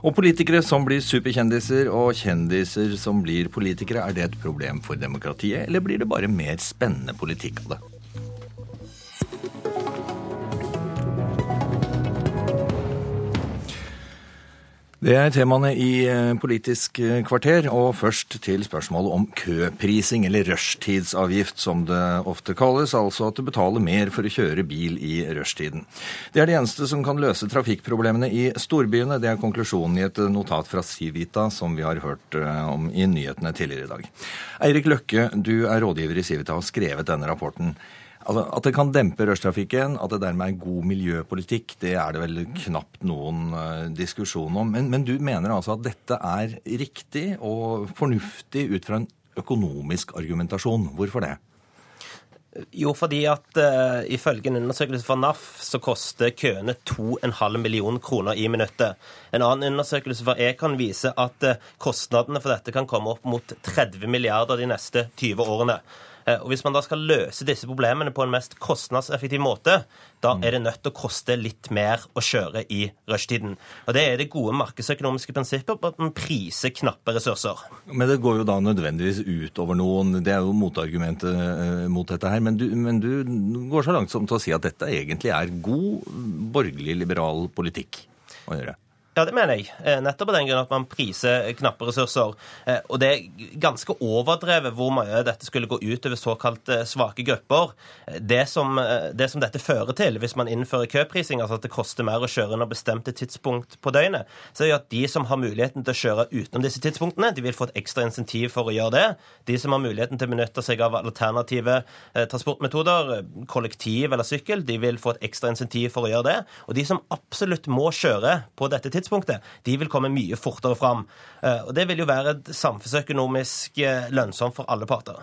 Og politikere som blir superkjendiser, og kjendiser som blir politikere, er det et problem for demokratiet, eller blir det bare mer spennende politikk av det? Det er temaene i eh, Politisk eh, kvarter, og først til spørsmålet om køprising, eller rushtidsavgift som det ofte kalles, altså at du betaler mer for å kjøre bil i rushtiden. Det er det eneste som kan løse trafikkproblemene i storbyene. Det er konklusjonen i et notat fra Civita som vi har hørt eh, om i nyhetene tidligere i dag. Eirik Løkke, du er rådgiver i Civita og har skrevet denne rapporten. Altså, at det kan dempe rushtrafikken, at det dermed er god miljøpolitikk, det er det vel knapt noen uh, diskusjon om. Men, men, du mener altså at dette er riktig og fornuftig ut fra en økonomisk argumentasjon. Hvorfor det? Jo, fordi at uh, ifølge en undersøkelse fra NAF så koster køene 2,5 millioner kroner i minuttet. En annen undersøkelse fra Econ viser at uh, kostnadene for dette kan komme opp mot 30 milliarder de neste 20 årene. Eh, og Hvis man da skal løse disse problemene på en mest kostnadseffektiv måte, da er det nødt til å koste litt mer å kjøre i rushtiden. Og Det er det gode markedsøkonomiske prinsippet på at man priser knappe ressurser. Men det går jo da nødvendigvis utover noen. Det er jo motargumentet eh, mot dette her. Men du, men du går så langt som til å si at dette egentlig er god borgerlig liberal politikk å gjøre. Ja, det mener jeg. Eh, nettopp av den grunn at man priser knappe ressurser. Eh, og det er ganske overdrevet hvor mye dette skulle gå ut over såkalt svake grupper. Det som, det som, dette fører til, hvis man innfører køprising, altså at det koster mer å kjøre under bestemte tidspunkt på døgnet, så er jo at de som har muligheten til å kjøre utenom disse tidspunktene, de vil få et ekstra insentiv for å gjøre det. De som har muligheten til å benytte seg av alternative transportmetoder, kollektiv eller sykkel, de vil få et ekstra insentiv for å gjøre det. Og de som absolutt må kjøre på dette tidspunktet, tidspunktet, de vil komme mye fortere fram. Eh, og Det vil jo være samfunnsøkonomisk eh, lønnsomt for alle parter.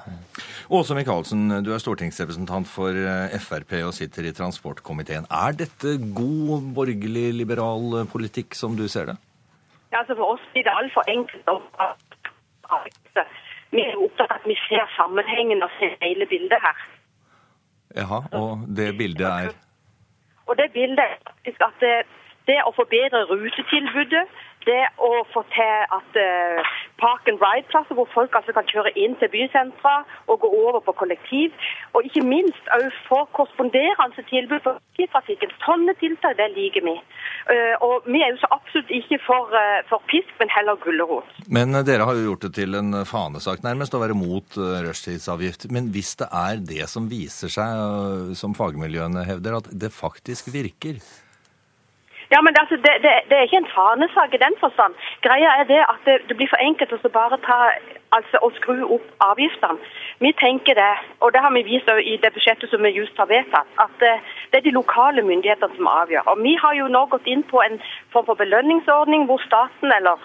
Åse Michaelsen, du er stortingsrepresentant for eh, Frp og sitter i transportkomiteen. Er dette god borgerlig liberal politikk, som du ser det? Ja, altså For oss blir det altfor enkelt å Vi er opptatt av at vi ser sammenhengen og ser hele bildet her. Jaha, og det bildet er? Og det bildet er faktisk at det å forbedre rutetilbudet, det å få til at uh, park and ride-plasser hvor folk altså kan kjøre inn til bysentra og gå over på kollektiv, og ikke minst òg få korresponderende tilbud for trafikken. Sånne tiltak det liker vi. Uh, og vi er jo så absolutt ikke for, uh, for pisk, men heller gulrot. Men dere har jo gjort det til en fanesak nærmest å være mot rushtidsavgift. Men hvis det er det som viser seg, som fagmiljøene hevder, at det faktisk virker, ja, men altså, det, det, det, er ikke en fanesak i den forstand. Greia er det at det, det blir for enkelt å bare ta, altså, å skru opp avgiftene. Vi tenker det, og det har vi vist i det budsjettet som vi just har vedtatt, at det, det er de lokale myndighetene som avgjør. Og Vi har jo nå gått inn på en form for belønningsordning hvor staten, eller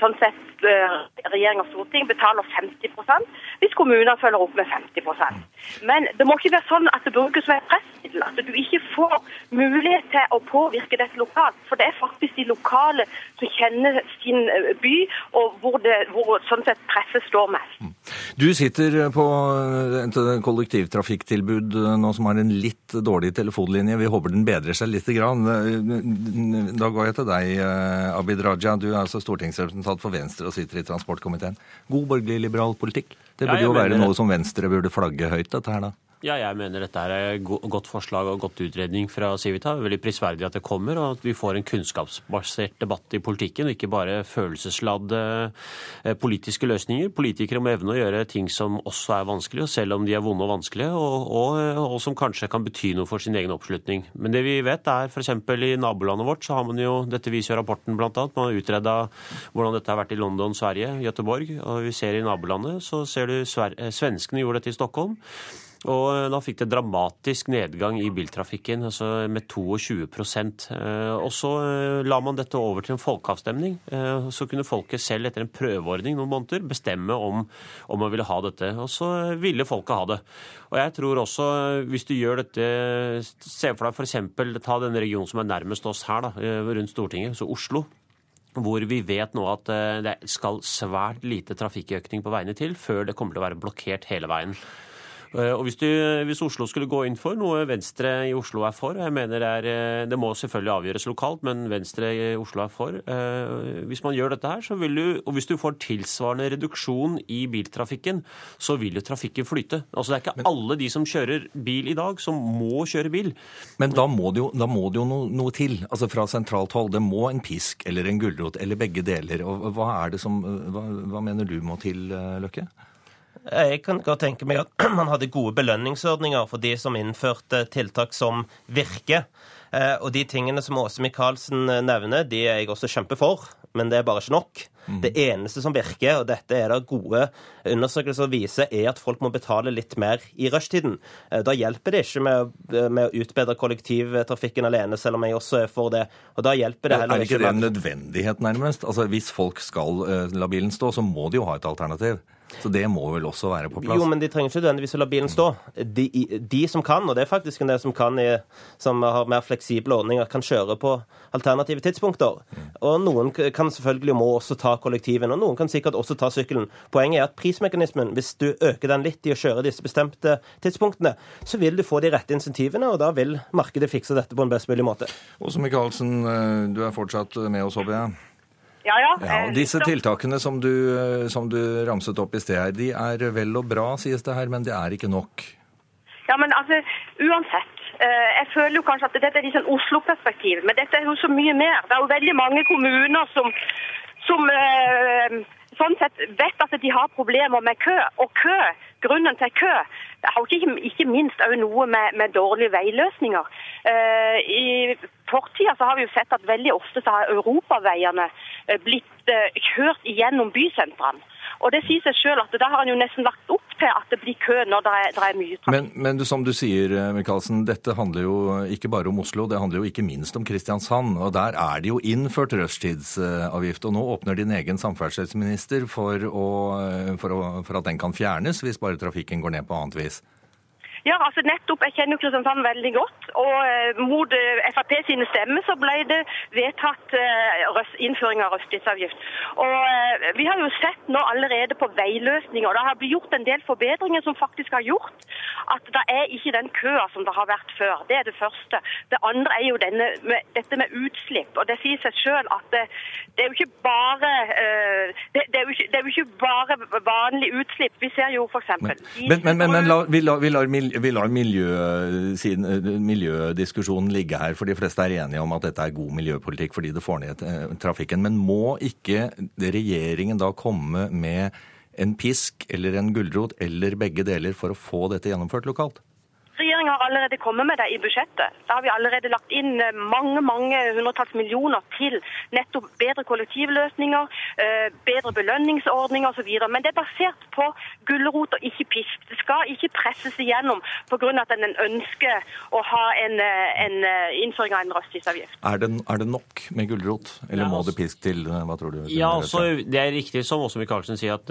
sånn sett eh, regjering og storting betaler 50% hvis kommunene følger opp med 50% Men det må ikke være sånn at det brukes som et pressmiddel. At du ikke får mulighet til å påvirke dette lokalt. For det er faktisk de lokale som kjenner sin eh, by, og hvor, det, hvor sånn sett presset står mest. Mm. Du sitter på et kollektivtrafikktilbud nå som har en litt dårlig telefonlinje. Vi håper den bedrer seg litt. Da går jeg til deg, eh, Abid Raja. Du er altså stortingsrepresentant for Venstre og sitter i transportkomiteen. God borgerlig liberal politikk? Det burde ja, jo være noe som Venstre burde flagge høyt, dette her da? Ja, jeg mener dette er et godt forslag og godt utredning fra Civita. Veldig prisverdig at det kommer, og at vi får en kunnskapsbasert debatt i politikken, og ikke bare følelsesladde eh, politiske løsninger. Politikere må evne å gjøre ting som også er vanskelige, selv om de er vonde og vanskelige, og, og, og som kanskje kan bety noe for sin egen oppslutning. Men det vi vet er f.eks. i nabolandet vårt, så har man jo, dette viser jo rapporten bl.a., man har utreda hvordan dette har vært i London, Sverige, Göteborg, og vi ser i nabolandet, så ser du eh, svenskene gjorde dette i Stockholm. Og eh, da fikk det dramatisk nedgang i biltrafikken, altså med 22 eh, Og så eh, la man dette over til en folkeavstemning. Så kunne folket selv etter en prøveordning noen måneder bestemme om, om man ville ha dette. Og så ville folket ha det. Og jeg tror også, hvis du gjør dette Se for deg f.eks. ta den regionen som er nærmest oss her, da, rundt Stortinget, så Oslo hvor vi vet nå at det skal svært lite trafikkøkning på veiene til før det kommer til å være blokkert hele veien. Eh, og hvis, du, hvis, Oslo skulle gå inn for noe Venstre i Oslo er for, jeg mener det, er, eh, det må selvfølgelig avgjøres lokalt, men Venstre i Oslo er for. Eh, hvis man gjør dette her, så vil du, og hvis du får tilsvarende reduksjon i biltrafikken, så vil jo trafikken flyte. Altså Det er ikke men, alle de som kjører bil i dag, som må kjøre bil. Men da må det jo, må det jo noe, noe, til, altså fra sentralt hold. Det må en pisk eller en gulrot eller begge deler. Og hva er det som, hva, hva mener du må til, Løkke? Jeg kan godt tenke meg at man hadde gode belønningsordninger for de som innførte tiltak som virker. Eh, og de tingene som Åse Michaelsen eh, nevner, de er jeg også kjempe for, men det er bare ikke nok. Mm. Det eneste som virker, og dette er det gode undersøkelser viser, er at folk må betale litt mer i rushtiden. Eh, da hjelper det ikke med, med, å utbedre kollektivtrafikken alene, selv om jeg også er for det. Og da hjelper det heller ikke Er ikke det en nødvendighet, nærmest? Altså Hvis folk skal la bilen stå, så må de jo ha et alternativ? Så det må vel også være på plass? Jo, men de trenger ikke nødvendigvis å la bilen stå. De, de, som kan, og det er faktisk en del som kan, som har mer fleksible ordninger, kan kjøre på alternative tidspunkter. Og noen kan selvfølgelig må også ta kollektiven, og noen kan sikkert også ta sykkelen. Poenget er at prismekanismen, hvis du øker den litt i å kjøre disse bestemte tidspunktene, så vil du få de rette insentivene, og da vil markedet fikse dette på en best mulig måte. Åse Michaelsen, eh, du er fortsatt med oss, håper jeg? Ja, ja. ja disse tiltakene som du, eh, som du ramset opp i sted her, de er vel og bra, sies det her, men det er ikke nok? Ja, men altså, uansett. Eh, jeg føler jo kanskje at dette er litt sånn Oslo-perspektiv, men dette er jo så mye mer. Det er jo veldig mange kommuner som, som eh, sånn sett vet at de har problemer med kø. Og kø, grunnen til kø, det har ikke, ikke minst òg noe med, med, dårlige veiløsninger. I fortida så har vi jo sett at veldig ofte så har europaveiene Eh, blitt eh, kjørt gjennom bysentrene. Og det sier seg selv at Da har en jo nesten lagt opp til at det blir kø når det er, det er mye trafikk. Men, men du, som du sier, eh, Michaelsen, dette handler jo ikke bare om Oslo, det handler jo ikke minst om Kristiansand. og Der er det jo innført rushtidsavgift. og Nå åpner din egen samferdselsminister for, å, for, å, for at den kan fjernes hvis bare trafikken går ned på annet vis. Ja, altså nettopp. Jeg kjenner Kristiansand veldig godt. Og eh, mot eh, Frp sine stemmer så ble det vedtatt eh, innføring av rushtidsavgift. Og vi har jo sett nå allerede på veiløsninger. og Det har blitt gjort en del forbedringer som faktisk har gjort at det er ikke den køa som det har vært før. Det er det første. Det andre er jo denne, med, dette med utslipp. Og det sier seg selv at det, det er jo ikke bare det, det, er jo ikke, det, er jo ikke, bare vanlig utslipp. Vi ser jo f.eks. Men, men, men, men la, vi lar, vi lar vi lar miljø, miljødiskusjonen ligge her, for de fleste er enige om at dette er god miljøpolitikk fordi det får ned eh, trafikken. Men må ikke regjeringen da komme med en pisk eller en gulrot eller begge deler for å få dette gjennomført lokalt? Regjeringa har allerede kommet med det i budsjettet. Da har vi allerede lagt inn eh, mange mange hundretalls millioner til nettopp bedre kollektivløsninger, eh, bedre belønningsordninger osv. Men det er basert på gulrot og ikke pisk. Det skal ikke presses igjennom pga. at en ønsker å ha en, eh, en innføring av en rushtidsavgift. Er, er, det nok med gulrot, eller må det pisk til? Hva tror du? Ja, altså, Det er riktig som også Michaelsen sier, at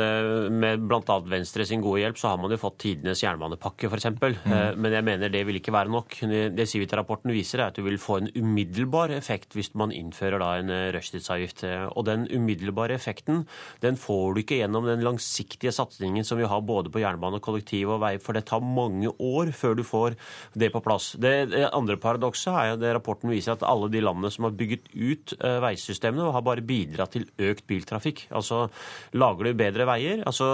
med bl.a. Venstre sin gode hjelp, så har man jo fått tidenes jernbanepakke, f.eks. Mm. Men jeg mener det vil ikke være nok. Det Civita-rapporten viser, er at du vil få en umiddelbar effekt hvis man innfører en eh, rushtidsavgift. Og den umiddelbare effekten den får du ikke gjennom den langsiktige satsingen som vi har både på jernbane, kollektiv og vei, for det tar mange år før du får det på plass. Det andre paradokset er at rapporten viser at alle de landene som har bygget ut eh, veisystemene, har bare bidratt til økt biltrafikk. Altså lager du bedre veier altså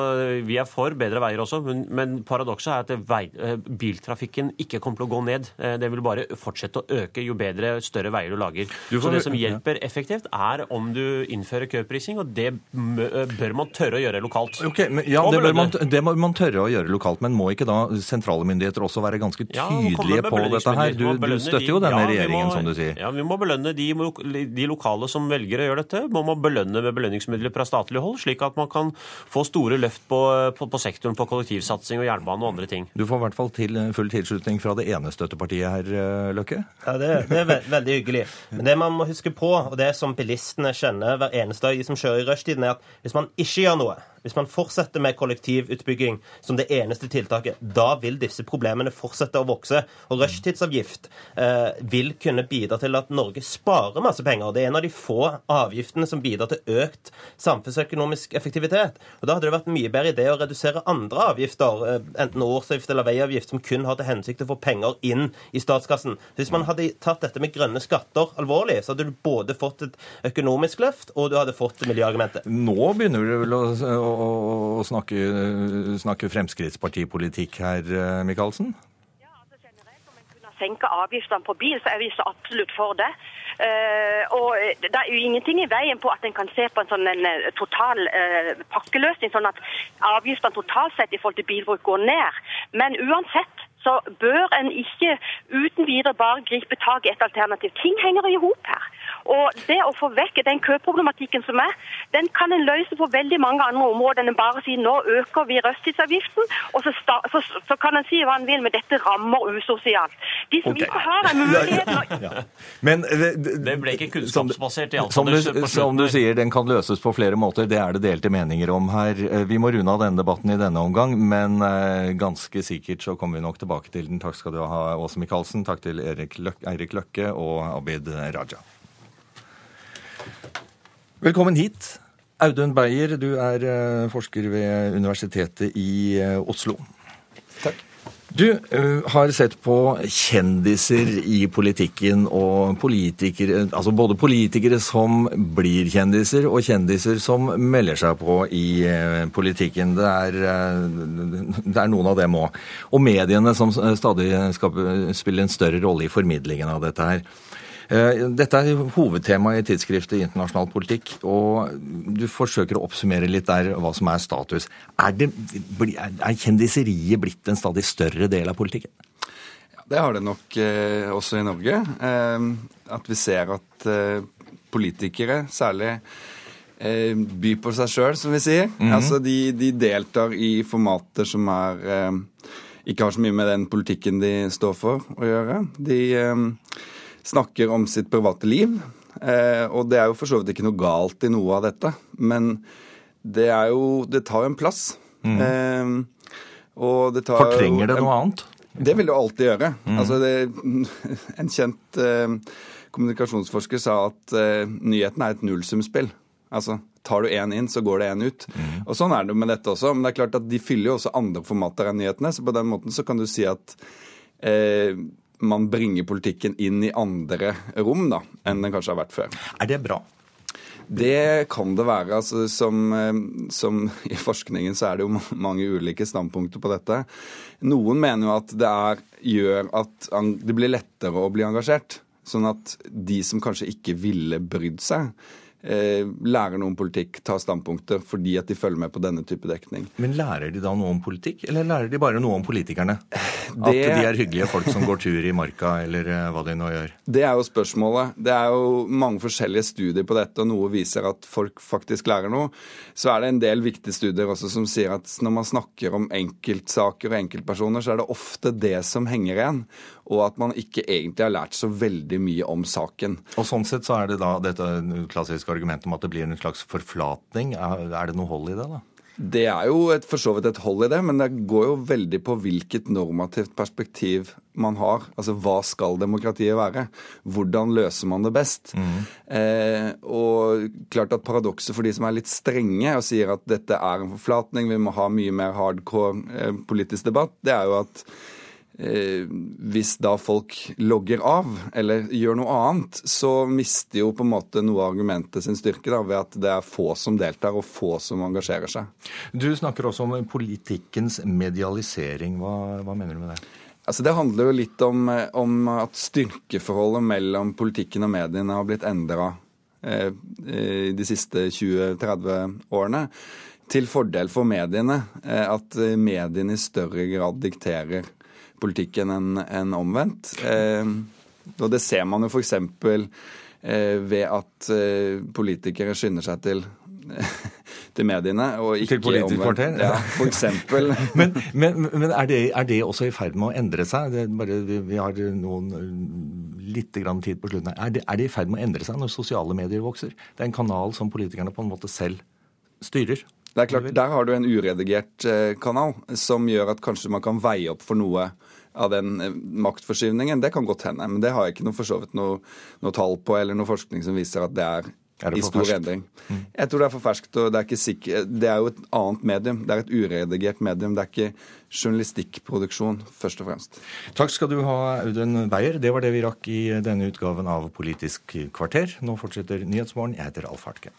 Vi er for bedre veier også, men, men paradokset er at vei, eh, biltrafikken ikke ikke kommer til å gå ned. Eh, det vil bare fortsette å øke jo bedre, større veier du lager. Du får, Så det som hjelper effektivt, er om du innfører køprising, og det bør man tørre å gjøre lokalt. Okay, men, ja, det, man, det må man tørre å gjøre lokalt, men må ikke da sentrale myndigheter også være ganske tydelige ja, på dette her? Du, du støtter jo denne ja, regjeringen, må, som du sier. Ja, vi må belønne de, de, lokale som velger å gjøre dette. Man må belønne med belønningsmidler fra statlig hold, slik at man kan få store løft på, på, på sektoren på kollektivsatsing og jernbane og andre ting. Du får i hvert fall til, full tilslutning melding fra det ene støttepartiet her, eh, Løkke? Ja, det, det er ve veldig hyggelig. Men det man må huske på, og det som bilistene kjenner hver eneste dag, de som kjører i rushtiden, er at hvis man ikke gjør noe hvis man fortsetter med kollektivutbygging som det eneste tiltaket, da vil disse problemene fortsette å vokse. Og rushtidsavgift eh, vil kunne bidra til at Norge sparer masse penger. Det er en av de få avgiftene som bidrar til økt samfunnsøkonomisk effektivitet. Og Da hadde det vært mye bedre idé å redusere andre avgifter, eh, enten årsavgift eller veiavgift, som kun har til hensikt å få penger inn i statskassen. Hvis man hadde tatt dette med grønne skatter alvorlig, så hadde du både fått et økonomisk løft, og du hadde fått miljøargumentet. Nå begynner du vel å, å å, snakke, snakke Fremskrittspartipolitikk her, eh, Michaelsen? Ja, altså generelt Om en kunne senke avgiftene på bil, så er vi så absolutt for det. Uh, og Det er jo ingenting i veien på at en kan se på en sånn en eh, total uh, pakkeløsning, sånn at avgiftene totalt sett i forhold til bilbruk går ned. Men uansett så bør en ikke uten videre bare gripe tak i et alternativ. Ting henger i hop her. Og det å få vekk den køproblematikken som er, den kan en løse på veldig mange andre områder enn bare å si nå øker vi røsttidsavgiften, og så, sta, så, så, kan en si hva en vil, men dette rammer usosialt. De som okay. ikke har en mulighet ja. Men det, det, ble ikke kunnskapsbasert, iallfall. Som, du, som du sier, den kan løses på flere måter. Det er det delte meninger om her. Vi må runde av denne debatten i denne omgang, men eh, ganske sikkert så kommer vi nok tilbake til den. Takk skal du ha, Åse Michaelsen. Takk til Erik Løkke, Eirik Løkke og Abid Raja. Velkommen hit. Audun Beyer, du er eh, forsker ved Universitetet i eh, Oslo. Takk. Du uh, har sett på kjendiser i politikken og politikere Altså både politikere som blir kjendiser, og kjendiser som melder seg på i uh, politikken. Det er, det er, noen av dem òg. Og mediene som stadig skal spille en større rolle i formidlingen av dette her. Eh, dette er hovedtemaet i tidsskriftet Internasjonal politikk, og du forsøker å oppsummere litt der hva som er status. Er, det, er kjendiseriet blitt en stadig større del av politikken? Ja, det har det nok eh, også i Norge. Eh, at vi ser at eh, politikere, særlig by på seg sjøl, som vi sier. Mm -hmm. Altså de, de, deltar i formater som er ikke har så mye med den politikken de står for å gjøre. De snakker om sitt private liv. Eh, og det er jo for så vidt ikke noe galt i noe av dette, men det er jo Det tar jo en plass. Mm. Eh, og det tar Fortrenger det noe annet? Det vil det alltid gjøre. Mm. Altså det, en kjent eh, kommunikasjonsforsker sa at nyheten er et nullsumspill. Altså, Tar du én inn, så går det én ut. Mm. Og Sånn er det med dette også. Men det er klart at de fyller jo også andre formater enn nyhetene. Så på den måten så kan du si at eh, man bringer politikken inn i andre rom da, enn den kanskje har vært før. Er det bra? Det kan det være. altså som, eh, som, I forskningen så er det jo mange ulike standpunkter på dette. Noen mener jo at det er, gjør at det blir lettere å bli engasjert. Sånn at de som kanskje ikke ville brydd seg, lærer noe om politikk, tar standpunkter fordi at de følger med på denne type dekning. Men lærer de da noe om politikk, eller lærer de bare noe om politikerne? Det... At de er hyggelige folk som går tur i marka, eller eh, hva de nå gjør? Det er jo spørsmålet. Det er jo mange forskjellige studier på dette, og noe viser at folk faktisk lærer noe. Så er det en del viktige studier også som sier at når man snakker om enkeltsaker og enkeltpersoner, så er det ofte det som henger igjen og at man ikke egentlig har lært så veldig mye om saken. Og Sånn sett så er det da dette klassiske argumentet om at det blir en slags forflatning. Er det noe hold i det, da? Det er jo et, for så vidt et hold i det, men det går jo veldig på hvilket normativt perspektiv man har. Altså hva skal demokratiet være? Hvordan løser man det best? Mm. Eh, og klart at paradokset for de som er litt strenge og sier at dette er en forflatning, vi må ha mye mer hardcore eh, politisk debatt, det er jo at hvis da folk logger av eller gjør noe annet, så mister jo på en måte noe av argumentet sin styrke da, ved at det er få som deltar og få som engasjerer seg. Du snakker også om politikkens medialisering. Hva, hva mener du med det? Altså Det handler jo litt om, om at styrkeforholdet mellom politikken og mediene har blitt endra eh, eh, de siste 20-30 årene. Til fordel for mediene. Eh, at mediene i større grad dikterer politikken enn en omvendt. Eh, og det ser man jo f.eks. Eh, ved at eh, politikere skynder seg til til mediene. og ikke Til Politisk kvarter? Ja, for eksempel. men, men, men er, det, er, det, også i ferd med å endre seg? Bare, vi, vi, har noen litt grann tid på slutten. Er det, er det i ferd med å endre seg når sosiale medier vokser? Det er en kanal som politikerne på en måte selv styrer. Det er klart, Der har du en uredigert kanal som gjør at kanskje man kan veie opp for noe av den eh, maktforskyvningen. Det kan godt hende, men det har jeg ikke noe, for så vidt noe, noe tall på eller noe forskning som viser at det er i stor endring. Mm. Jeg tror det er for ferskt. og det er, sikker, det er jo et annet medium. Det er et uredigert medium. Det er ikke journalistikkproduksjon, først og fremst. Takk skal du ha, Audun Beyer. Det var det vi rakk i denne utgaven av Politisk kvarter. Nå fortsetter Nyhetsmorgen. Jeg heter Alf Hartke.